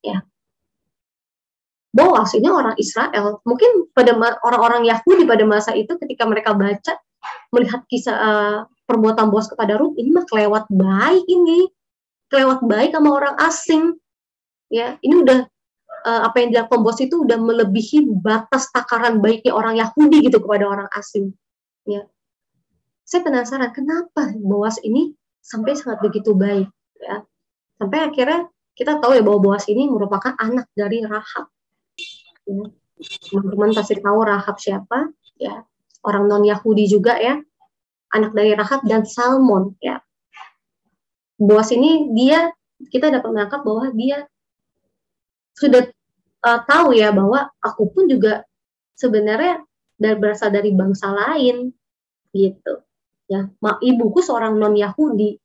Ya. Boas ini orang Israel. Mungkin pada orang-orang Yahudi pada masa itu ketika mereka baca melihat kisah uh, perbuatan Boas kepada Ruth ini mah kelewat baik ini. Kelewat baik sama orang asing. Ya, ini udah uh, apa yang dilakukan bos itu udah melebihi batas takaran baiknya orang Yahudi gitu kepada orang asing. Ya. Saya penasaran kenapa Boas ini sampai sangat begitu baik ya. Sampai akhirnya kita tahu ya bahwa Boas ini merupakan anak dari Rahab. Ya. Teman-teman pasti tahu Rahab siapa ya. Orang non Yahudi juga ya. Anak dari Rahab dan Salmon ya. Boas ini dia kita dapat menangkap bahwa dia sudah uh, tahu ya bahwa aku pun juga sebenarnya dari berasal dari bangsa lain gitu ya ibuku seorang non Yahudi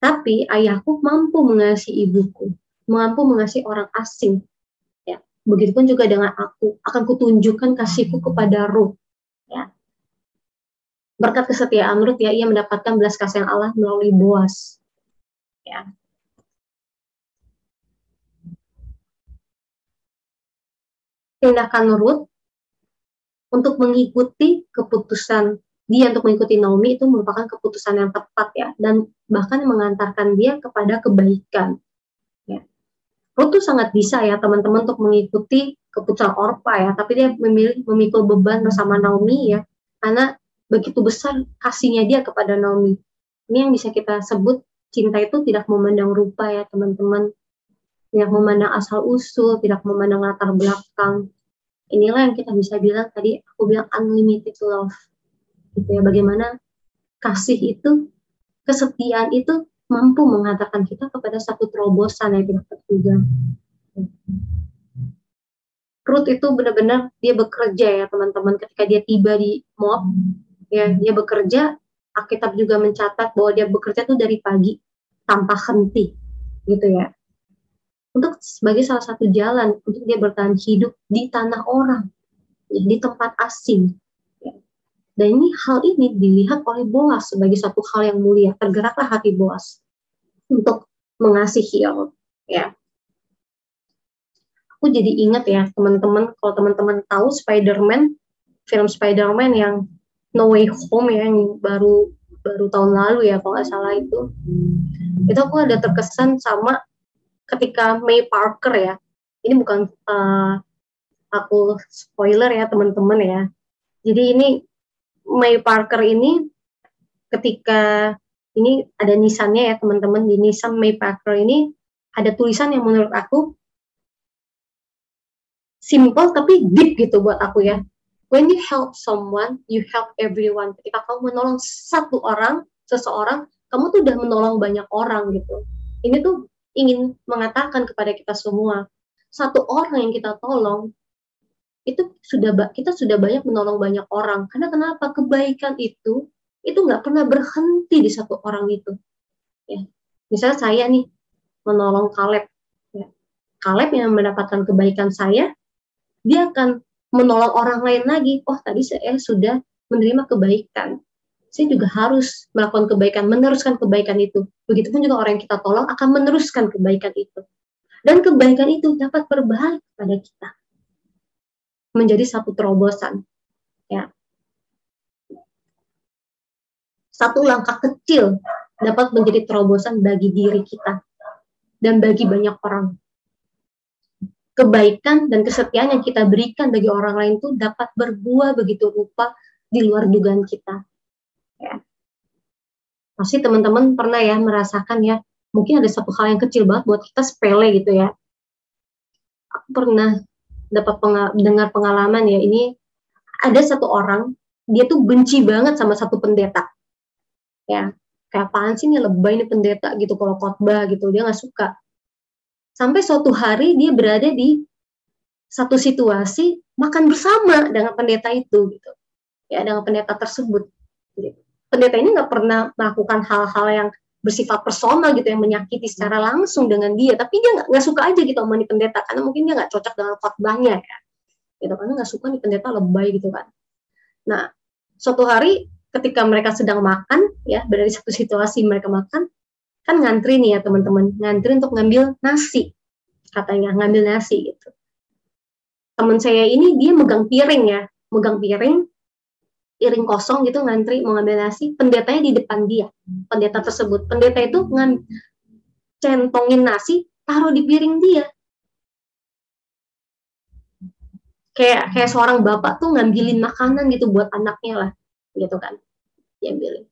tapi ayahku mampu mengasihi ibuku mampu mengasihi orang asing begitupun juga dengan aku. Akan kutunjukkan kasihku kepada Ruth ya. Berkat kesetiaan Ruth ya ia mendapatkan belas kasihan Allah melalui Boas ya. Tindakan Ruth untuk mengikuti keputusan dia untuk mengikuti Naomi itu merupakan keputusan yang tepat ya. Dan bahkan mengantarkan dia kepada kebaikan. Ya. Ruth tuh sangat bisa ya teman-teman untuk mengikuti keputusan Orpa ya, tapi dia memilih memikul beban bersama Naomi ya karena begitu besar kasihnya dia kepada Naomi. Ini yang bisa kita sebut cinta itu tidak memandang rupa ya teman-teman, tidak memandang asal usul, tidak memandang latar belakang, inilah yang kita bisa bilang tadi aku bilang unlimited love gitu ya bagaimana kasih itu kesetiaan itu mampu mengatakan kita kepada satu terobosan yang tidak terduga. Ruth itu benar-benar dia bekerja ya teman-teman. Ketika dia tiba di Moab ya dia bekerja. Alkitab juga mencatat bahwa dia bekerja tuh dari pagi tanpa henti gitu ya. Untuk sebagai salah satu jalan untuk dia bertahan hidup di tanah orang, di tempat asing. Dan ini hal ini dilihat oleh Boas sebagai satu hal yang mulia. Tergeraklah hati Boas untuk mengasihi Allah. Ya. Aku jadi ingat ya teman-teman, kalau teman-teman tahu Spider-Man, film Spider-Man yang No Way Home ya, yang baru baru tahun lalu ya kalau nggak salah itu. Itu aku ada terkesan sama ketika May Parker ya, ini bukan uh, aku spoiler ya teman-teman ya. Jadi ini May Parker ini ketika ini ada nisannya ya teman-teman di nisan May Parker ini ada tulisan yang menurut aku simple tapi deep gitu buat aku ya. When you help someone, you help everyone. Ketika kamu menolong satu orang, seseorang, kamu tuh udah menolong banyak orang gitu. Ini tuh ingin mengatakan kepada kita semua, satu orang yang kita tolong itu sudah kita sudah banyak menolong banyak orang. Karena kenapa? Kebaikan itu itu nggak pernah berhenti di satu orang itu. Ya. Misalnya saya nih menolong Kaleb. Ya. Kaleb yang mendapatkan kebaikan saya, dia akan menolong orang lain lagi. Oh tadi saya sudah menerima kebaikan saya juga harus melakukan kebaikan, meneruskan kebaikan itu. Begitupun juga orang yang kita tolong akan meneruskan kebaikan itu. Dan kebaikan itu dapat berbalik kepada kita. Menjadi satu terobosan. Ya. Satu langkah kecil dapat menjadi terobosan bagi diri kita dan bagi banyak orang. Kebaikan dan kesetiaan yang kita berikan bagi orang lain itu dapat berbuah begitu rupa di luar dugaan kita Ya. Pasti teman-teman pernah ya merasakan ya, mungkin ada satu hal yang kecil banget buat kita sepele gitu ya. Aku pernah dapat pengal dengar pengalaman ya, ini ada satu orang, dia tuh benci banget sama satu pendeta. Ya, kayak apaan sih nih lebay nih pendeta gitu kalau khotbah gitu, dia nggak suka. Sampai suatu hari dia berada di satu situasi makan bersama dengan pendeta itu gitu ya dengan pendeta tersebut gitu pendeta ini nggak pernah melakukan hal-hal yang bersifat personal gitu yang menyakiti secara langsung dengan dia. Tapi dia nggak suka aja gitu sama pendeta karena mungkin dia nggak cocok dengan khotbahnya ya. Gitu karena nggak suka nih pendeta lebay gitu kan. Nah suatu hari ketika mereka sedang makan ya di satu situasi mereka makan kan ngantri nih ya teman-teman ngantri untuk ngambil nasi katanya ngambil nasi gitu. Teman saya ini dia megang piring ya megang piring piring kosong gitu ngantri mau ngambil nasi, pendetanya di depan dia. Pendeta tersebut, pendeta itu ngan centongin nasi, taruh di piring dia. Kayak kayak seorang bapak tuh ngambilin makanan gitu buat anaknya lah, gitu kan. Diambilin.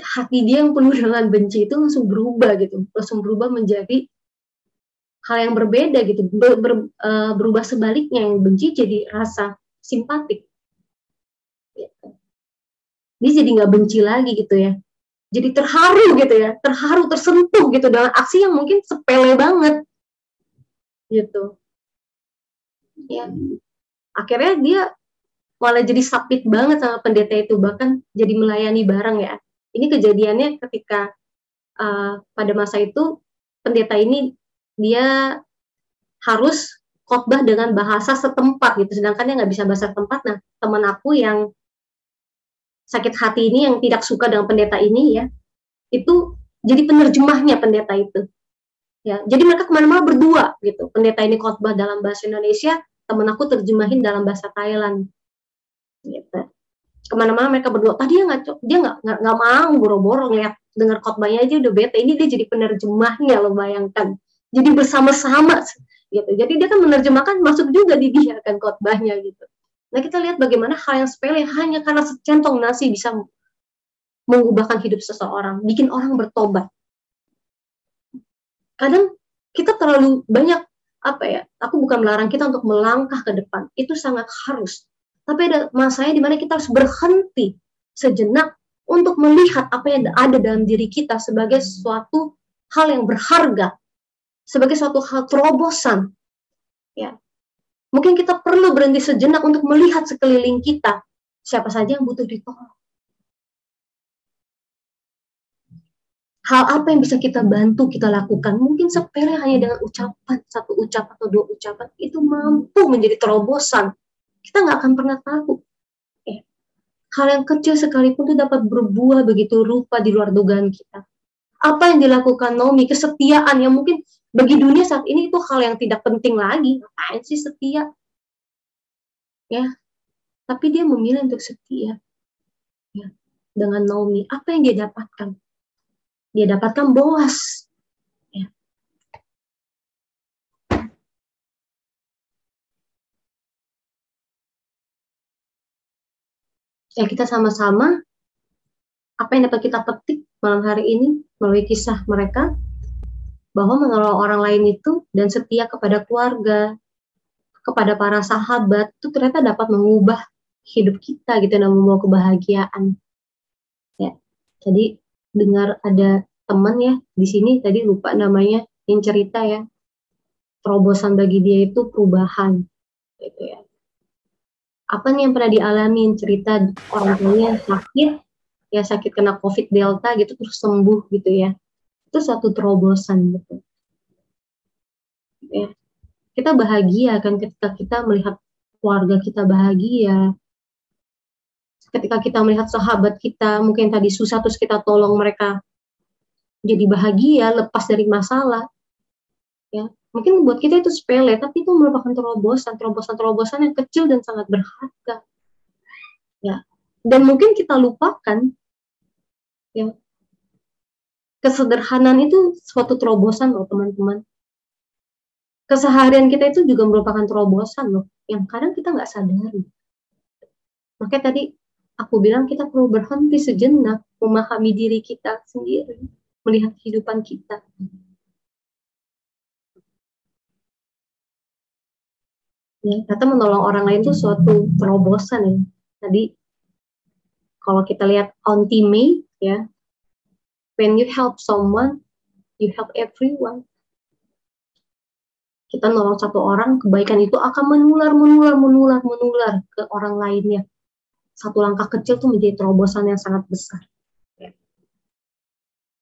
Hati dia yang penuh dengan benci itu langsung berubah gitu, langsung berubah menjadi hal yang berbeda gitu, ber, ber, uh, berubah sebaliknya yang benci jadi rasa simpatik. Dia jadi nggak benci lagi gitu ya. Jadi terharu gitu ya, terharu, tersentuh gitu dengan aksi yang mungkin sepele banget. Gitu. Ya, akhirnya dia malah jadi sapit banget sama pendeta itu. Bahkan jadi melayani bareng ya. Ini kejadiannya ketika uh, pada masa itu pendeta ini dia harus khotbah dengan bahasa setempat gitu. Sedangkan dia nggak bisa bahasa setempat. Nah teman aku yang sakit hati ini yang tidak suka dengan pendeta ini ya itu jadi penerjemahnya pendeta itu. Ya jadi mereka ke mana-mana berdua gitu. Pendeta ini khotbah dalam bahasa Indonesia teman aku terjemahin dalam bahasa Thailand gitu. Ke mana-mana mereka berdua. Tadi dia nggak dia nggak nggak mau boro-boro ngeliat dengar khotbahnya aja udah bete. Ini dia jadi penerjemahnya lo bayangkan. Jadi bersama-sama gitu. Jadi dia kan menerjemahkan masuk juga di dia kan khotbahnya gitu nah kita lihat bagaimana hal yang sepele hanya karena secentong nasi bisa mengubahkan hidup seseorang bikin orang bertobat kadang kita terlalu banyak apa ya aku bukan melarang kita untuk melangkah ke depan itu sangat harus tapi ada masanya di mana kita harus berhenti sejenak untuk melihat apa yang ada dalam diri kita sebagai suatu hal yang berharga, sebagai suatu hal terobosan. Ya. Mungkin kita perlu berhenti sejenak untuk melihat sekeliling kita, siapa saja yang butuh ditolong. Hal apa yang bisa kita bantu, kita lakukan. Mungkin sepele hanya dengan ucapan, satu ucapan atau dua ucapan, itu mampu menjadi terobosan kita nggak akan pernah tahu. Eh, hal yang kecil sekalipun itu dapat berbuah begitu rupa di luar dugaan kita. Apa yang dilakukan Naomi, kesetiaan yang mungkin bagi dunia saat ini itu hal yang tidak penting lagi. Ngapain sih setia? Ya, tapi dia memilih untuk setia. Ya, dengan Naomi, apa yang dia dapatkan? Dia dapatkan Boas, ya kita sama-sama apa yang dapat kita petik malam hari ini melalui kisah mereka bahwa menolong orang lain itu dan setia kepada keluarga, kepada para sahabat itu ternyata dapat mengubah hidup kita gitu dan membawa kebahagiaan. Ya. Jadi dengar ada teman ya di sini tadi lupa namanya yang cerita ya. Terobosan bagi dia itu perubahan gitu ya apa nih yang pernah dialami cerita orang tuanya sakit ya sakit kena covid delta gitu terus sembuh gitu ya itu satu terobosan gitu. Ya kita bahagia kan ketika kita melihat keluarga kita bahagia. Ketika kita melihat sahabat kita mungkin tadi susah terus kita tolong mereka jadi bahagia lepas dari masalah. Ya Mungkin buat kita itu sepele, tapi itu merupakan terobosan, terobosan-terobosan yang kecil dan sangat berharga. Ya, dan mungkin kita lupakan, ya, kesederhanaan itu suatu terobosan loh teman-teman. Keseharian kita itu juga merupakan terobosan loh, yang kadang kita nggak sadari. Makanya tadi aku bilang kita perlu berhenti sejenak, memahami diri kita sendiri, melihat kehidupan kita. ya kata menolong orang lain itu suatu terobosan ya tadi kalau kita lihat on May ya when you help someone you help everyone. Kita nolong satu orang kebaikan itu akan menular menular menular menular ke orang lainnya. Satu langkah kecil tuh menjadi terobosan yang sangat besar.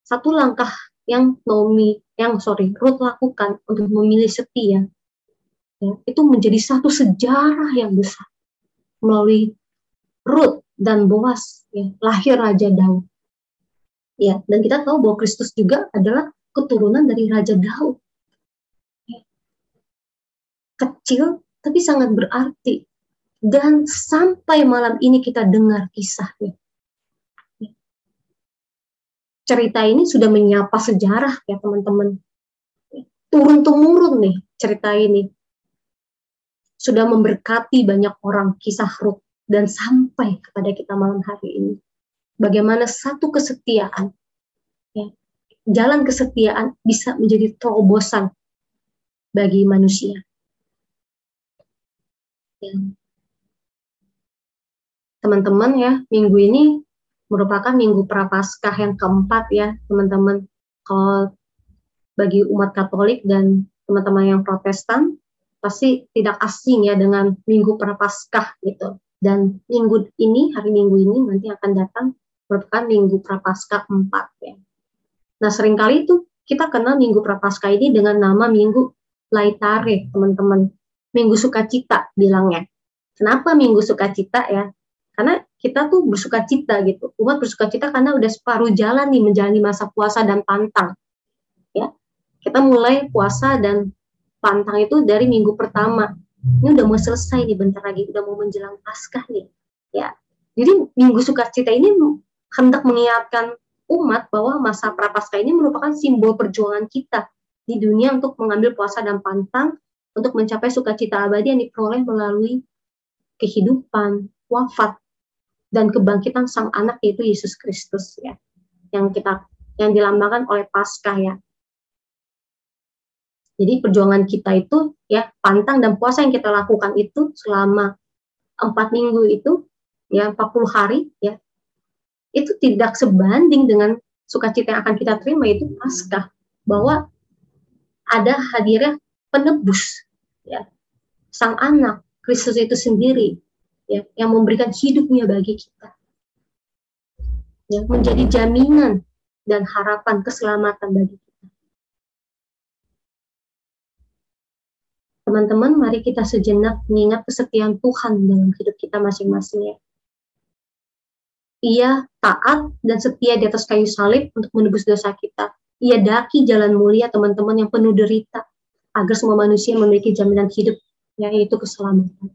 Satu langkah yang Naomi yang sorry Ruth lakukan untuk memilih setia ya, itu menjadi satu sejarah yang besar. Melalui Ruth dan Boas ya, lahir Raja Daud. Ya, dan kita tahu bahwa Kristus juga adalah keturunan dari Raja Daud. Kecil tapi sangat berarti. Dan sampai malam ini kita dengar kisahnya. Ya. Cerita ini sudah menyapa sejarah ya teman-teman. Turun temurun nih cerita ini sudah memberkati banyak orang kisah Ruth dan sampai kepada kita malam hari ini. Bagaimana satu kesetiaan, ya, jalan kesetiaan bisa menjadi terobosan bagi manusia. Ya. Teman-teman ya, minggu ini merupakan minggu prapaskah yang keempat ya, teman-teman. Kalau bagi umat Katolik dan teman-teman yang Protestan, pasti tidak asing ya dengan Minggu Prapaskah gitu. Dan minggu ini, hari minggu ini nanti akan datang merupakan minggu Prapaskah 4 ya. Nah, sering kali itu kita kenal minggu Prapaskah ini dengan nama minggu Laitare, teman-teman. Minggu sukacita bilangnya. Kenapa minggu sukacita ya? Karena kita tuh bersuka cita gitu. Umat bersuka cita karena udah separuh jalan nih menjalani masa puasa dan pantang. Ya. Kita mulai puasa dan pantang itu dari minggu pertama ini udah mau selesai nih bentar lagi udah mau menjelang paskah nih ya jadi minggu sukacita ini hendak mengingatkan umat bahwa masa prapaskah ini merupakan simbol perjuangan kita di dunia untuk mengambil puasa dan pantang untuk mencapai sukacita abadi yang diperoleh melalui kehidupan, wafat, dan kebangkitan sang anak yaitu Yesus Kristus ya yang kita yang dilambangkan oleh Paskah ya. Jadi perjuangan kita itu ya pantang dan puasa yang kita lakukan itu selama empat minggu itu ya 40 hari ya itu tidak sebanding dengan sukacita yang akan kita terima itu pasca bahwa ada hadirnya penebus ya. Sang anak Kristus itu sendiri ya yang memberikan hidupnya bagi kita. Ya menjadi jaminan dan harapan keselamatan bagi kita. Teman-teman, mari kita sejenak mengingat kesetiaan Tuhan dalam hidup kita masing-masing ya. Ia taat dan setia di atas kayu salib untuk menebus dosa kita. Ia daki jalan mulia teman-teman yang penuh derita agar semua manusia memiliki jaminan hidup yaitu keselamatan.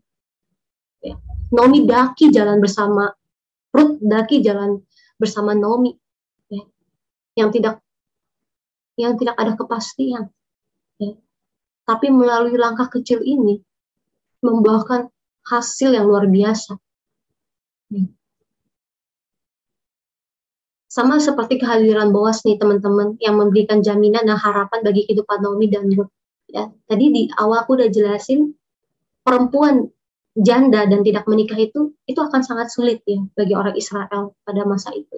Ya. Nomi daki jalan bersama Ruth daki jalan bersama Nomi ya. yang tidak yang tidak ada kepastian ya tapi melalui langkah kecil ini membuahkan hasil yang luar biasa. Sama seperti kehadiran Boas nih teman-teman yang memberikan jaminan dan harapan bagi kehidupan Naomi dan Ruth. Ya, tadi di awal aku udah jelasin perempuan janda dan tidak menikah itu itu akan sangat sulit ya bagi orang Israel pada masa itu.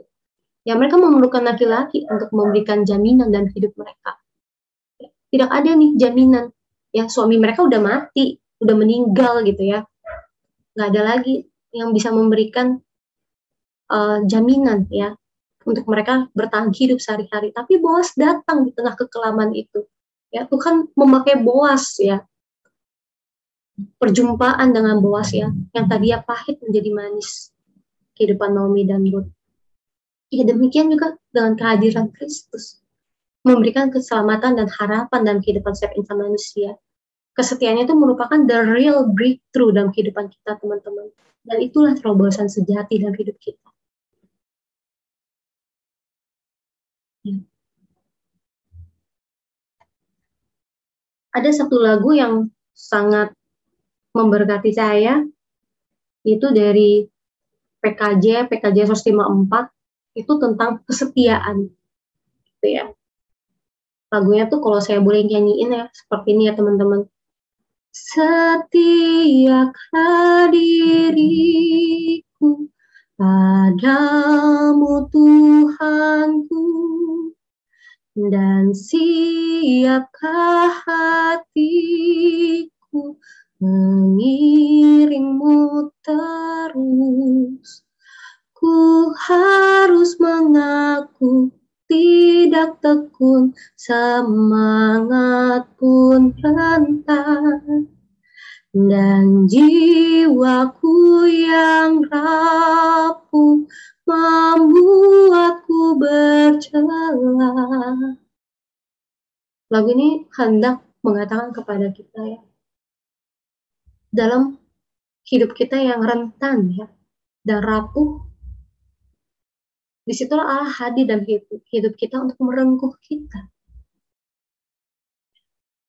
Ya mereka memerlukan laki-laki untuk memberikan jaminan dan hidup mereka. Tidak ada nih jaminan ya suami mereka udah mati, udah meninggal gitu ya. Nggak ada lagi yang bisa memberikan uh, jaminan ya untuk mereka bertahan hidup sehari-hari. Tapi Boas datang di tengah kekelaman itu. Ya, Tuhan memakai Boas ya. Perjumpaan dengan Boas ya, yang tadinya pahit menjadi manis kehidupan Naomi dan Ruth. Ya demikian juga dengan kehadiran Kristus memberikan keselamatan dan harapan dalam kehidupan setiap insan manusia kesetiaannya itu merupakan the real breakthrough dalam kehidupan kita teman-teman dan itulah terobosan sejati dalam hidup kita ya. Ada satu lagu yang sangat memberkati saya. Itu dari PKJ PKJ 154 itu tentang kesetiaan. Gitu ya. Lagunya tuh kalau saya boleh nyanyiin ya seperti ini ya teman-teman. Setiakan diriku padamu Tuhanku dan siapkah hatiku mengiringmu terus ku harus mengaku tidak tekun, semangat pun rentan. Dan jiwaku yang rapuh membuatku bercelah. Lagu ini hendak mengatakan kepada kita ya, dalam hidup kita yang rentan ya, dan rapuh di situlah Allah hadir dalam hidup, hidup kita untuk merengkuh kita.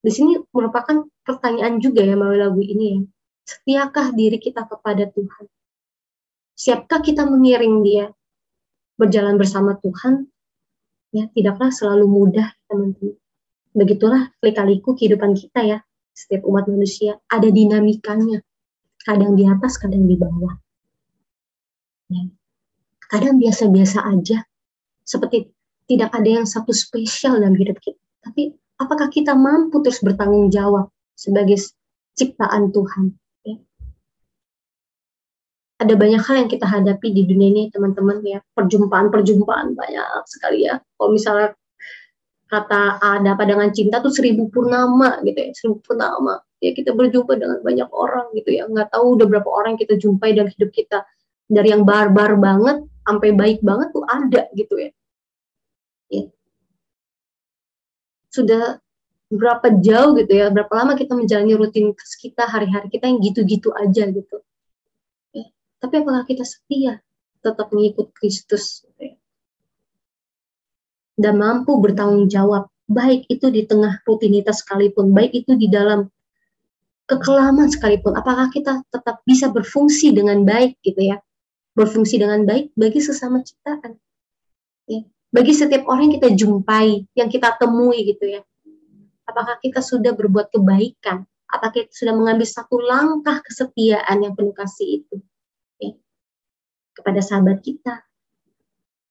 Di sini merupakan pertanyaan juga ya melalui lagu ini ya. Setiakah diri kita kepada Tuhan? Siapkah kita mengiring dia berjalan bersama Tuhan? Ya, tidaklah selalu mudah, teman-teman. Begitulah kali-kaliku kehidupan kita ya. Setiap umat manusia ada dinamikanya. Kadang di atas, kadang di bawah. Ya kadang biasa-biasa aja, seperti tidak ada yang satu spesial dalam hidup kita. Tapi apakah kita mampu terus bertanggung jawab sebagai ciptaan Tuhan? Ya? ada banyak hal yang kita hadapi di dunia ini teman-teman ya perjumpaan-perjumpaan banyak sekali ya kalau misalnya kata ada apa dengan cinta tuh seribu purnama gitu ya seribu purnama ya kita berjumpa dengan banyak orang gitu ya nggak tahu udah berapa orang kita jumpai dalam hidup kita dari yang barbar banget sampai baik banget tuh ada gitu ya, ya. Sudah berapa jauh gitu ya berapa lama kita menjalani rutinitas kita hari-hari kita yang gitu-gitu aja gitu. Tapi apakah kita setia tetap mengikut Kristus? Dan mampu bertanggung jawab baik itu di tengah rutinitas sekalipun baik itu di dalam kekelaman sekalipun apakah kita tetap bisa berfungsi dengan baik gitu ya? Berfungsi dengan baik bagi sesama ciptaan. ya bagi setiap orang yang kita jumpai yang kita temui gitu ya. Apakah kita sudah berbuat kebaikan? Apakah kita sudah mengambil satu langkah kesetiaan yang penuh kasih itu? Kepada sahabat kita,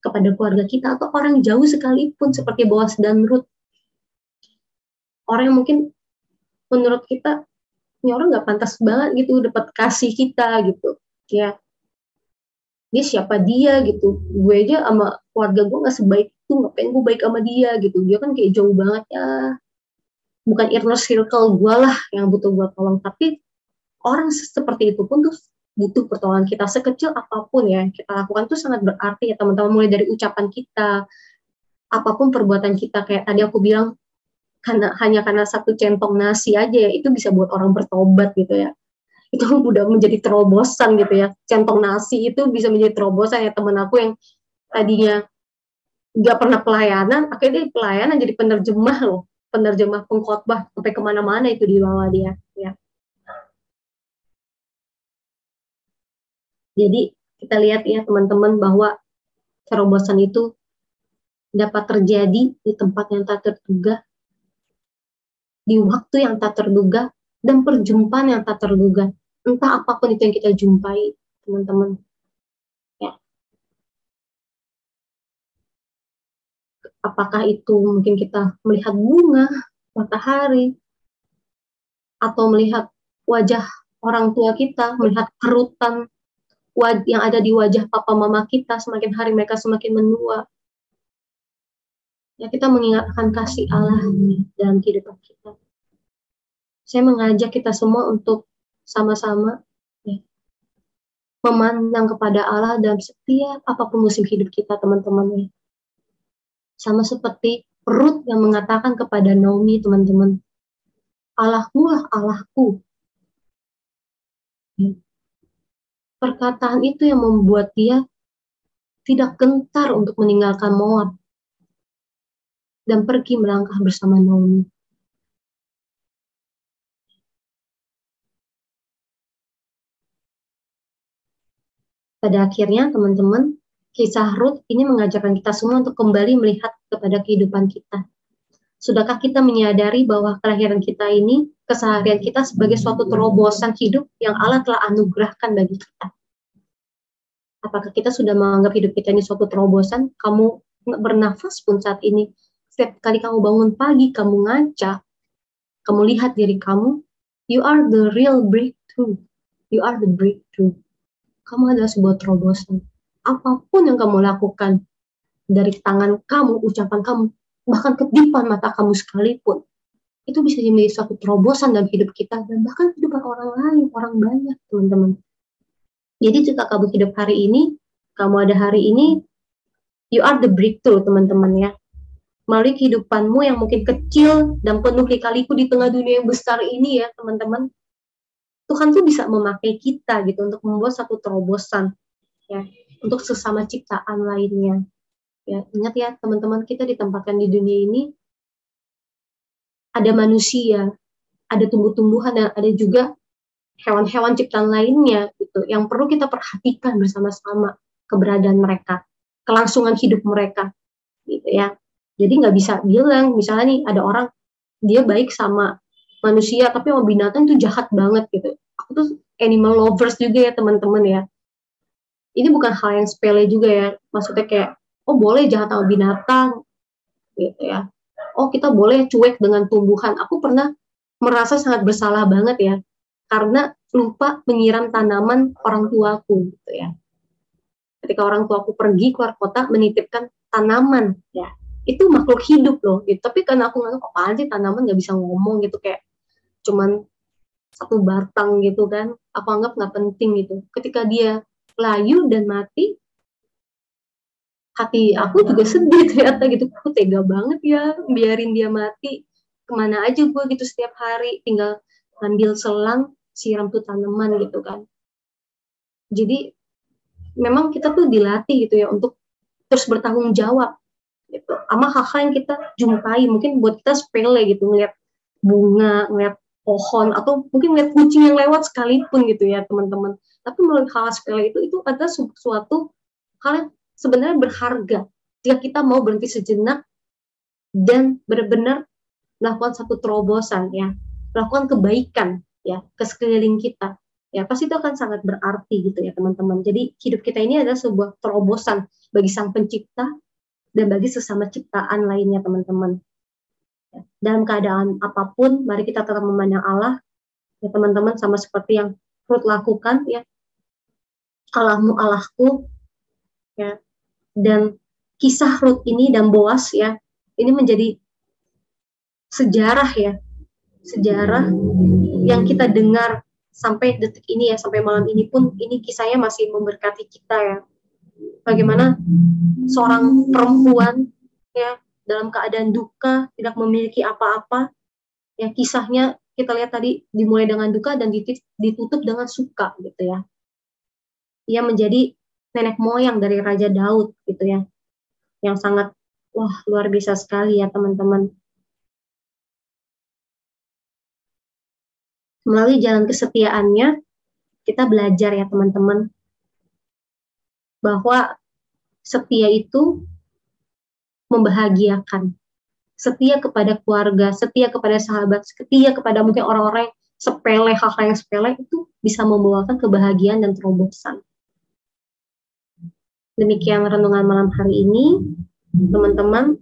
kepada keluarga kita, atau orang jauh sekalipun seperti Boas dan Ruth. Orang yang mungkin menurut kita, ini orang nggak pantas banget gitu dapat kasih kita gitu. Ya, dia siapa dia gitu. Gue aja sama keluarga gue nggak sebaik itu, ngapain gue baik sama dia gitu. Dia kan kayak jauh banget ya. Bukan inner circle gue lah yang butuh gue tolong, tapi orang seperti itu pun tuh butuh pertolongan kita sekecil apa pun ya kita lakukan itu sangat berarti ya teman-teman mulai dari ucapan kita apa pun perbuatan kita kayak tadi aku bilang karena hanya karena satu centong nasi aja ya itu bisa buat orang bertobat gitu ya itu udah menjadi terobosan gitu ya. Centong nasi itu bisa menjadi terobosan ya. Teman aku yang tadinya nggak pernah pelayanan akhirnya dia pelayanan jadi penerjemah loh. Penerjemah pengkhotbah sampai ke mana-mana itu di bawah dia ya. Jadi kita lihat ya teman-teman bahwa terobosan itu dapat terjadi di tempat yang tak terduga, di waktu yang tak terduga, dan perjumpaan yang tak terduga. Entah apa pun itu yang kita jumpai, teman-teman. Ya. Apakah itu mungkin kita melihat bunga, matahari, atau melihat wajah orang tua kita, melihat kerutan yang ada di wajah papa mama kita semakin hari mereka semakin menua. Ya kita mengingatkan kasih Allah dalam kehidupan kita. Saya mengajak kita semua untuk sama-sama memandang kepada Allah dalam setiap apa pun musim hidup kita teman-teman. Sama seperti Ruth yang mengatakan kepada Naomi teman-teman, Allahmu lah Allahku. Perkataan itu yang membuat dia tidak gentar untuk meninggalkan Moab dan pergi melangkah bersama Naomi. Pada akhirnya, teman-teman, kisah Ruth ini mengajarkan kita semua untuk kembali melihat kepada kehidupan kita. Sudahkah kita menyadari bahwa kelahiran kita ini keseharian kita sebagai suatu terobosan hidup yang Allah telah anugerahkan bagi kita. Apakah kita sudah menganggap hidup kita ini suatu terobosan? Kamu bernafas pun saat ini, setiap kali kamu bangun pagi, kamu ngaca, kamu lihat diri kamu, you are the real breakthrough. You are the breakthrough. Kamu adalah sebuah terobosan. Apa pun yang kamu lakukan, dari tangan kamu, ucapan kamu, bahkan kedipan mata kamu sekalipun, itu bisa menjadi suatu terobosan dalam hidup kita dan bahkan kehidupan orang lain, orang banyak, teman-teman. Jadi jika kamu hidup hari ini, kamu ada hari ini, you are the breakthrough, teman-teman ya. Melalui kehidupanmu yang mungkin kecil dan penuh lika-liku di tengah dunia yang besar ini ya, teman-teman. Tuhan tuh bisa memakai kita gitu untuk membuat satu terobosan ya untuk sesama ciptaan lainnya. Ya, ingat ya teman-teman kita ditempatkan di dunia ini ada manusia, ada tumbuh-tumbuhan dan ada juga hewan-hewan ciptaan lainnya gitu yang perlu kita perhatikan bersama-sama keberadaan mereka, kelangsungan hidup mereka gitu ya. Jadi nggak bisa bilang misalnya nih ada orang dia baik sama manusia tapi sama binatang itu jahat banget gitu. Aku tuh animal lovers juga ya teman-teman ya. Ini bukan hal yang sepele juga ya. Maksudnya kayak oh boleh jahat sama binatang gitu ya oh kita boleh cuek dengan tumbuhan. Aku pernah merasa sangat bersalah banget ya karena lupa menyiram tanaman orang tuaku gitu ya. Ketika orang tuaku pergi keluar kota menitipkan tanaman ya. Itu makhluk hidup loh gitu. Tapi karena aku nganggap apaan sih tanaman nggak bisa ngomong gitu kayak cuman satu batang gitu kan. Aku anggap nggak penting gitu. Ketika dia layu dan mati, hati aku juga sedih ternyata gitu. Aku tega banget ya biarin dia mati. Ke mana aja gue gitu setiap hari tinggal ngambil selang siram tuh tanaman gitu kan jadi memang kita tuh dilatih gitu ya untuk terus bertanggung jawab gitu. Sama hal-hal yang kita jumpai mungkin buat kita sepele gitu ngeliat bunga ngeliat pohon atau mungkin ngeliat kucing yang lewat sekalipun gitu ya teman-teman. Tapi melalui hal sepele itu itu adalah suatu hal yang sebenarnya berharga. Jika kita mau berhenti sejenak dan benar-benar melakukan satu terobosan ya melakukan kebaikan ya ke sekeliling kita ya pasti itu akan sangat berarti gitu ya teman-teman. Jadi hidup kita ini adalah sebuah terobosan bagi sang pencipta dan bagi sesama ciptaan lainnya teman-teman. Ya, dalam keadaan apa pun mari kita tetap memandang Allah ya teman-teman sama seperti yang Ruth lakukan ya. Allahmu Allahku ya. Dan kisah Ruth ini dan Boas ya ini menjadi sejarah ya. Sejarah yang kita dengar sampai detik ini ya sampai malam ini pun ini kisahnya masih memberkati kita ya bagaimana seorang perempuan ya dalam keadaan duka tidak memiliki apa-apa ya kisahnya kita lihat tadi dimulai dengan duka dan ditutup dengan suka gitu ya. Ia menjadi nenek moyang dari Raja Daud gitu ya yang sangat wah luar biasa sekali ya teman-teman. Melalui jalan kesetiaannya kita belajar ya teman-teman bahwa setia itu membahagiakan. Setia kepada keluarga setia kepada sahabat setia kepada mungkin orang-orang sepele hal-hal yang sepele itu bisa membawakan kebahagiaan dan terobosan. Demikian renungan malam hari ini. Teman-teman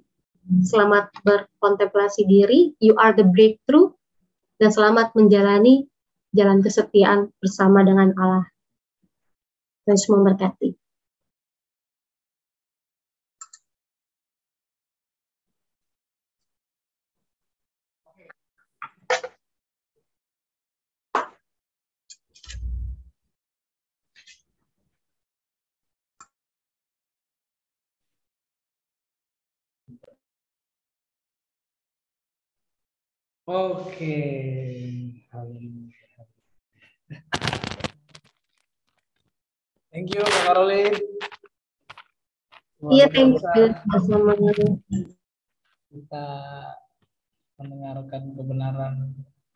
selamat berkontemplasi diri. You are the breakthrough. Dan selamat menjalani jalan kesetiaan bersama dengan Allah. Dan semua berkati. Oke. Thank you, Kak Caroline. Iya, thank you. Sama kita mendengarkan kebenaran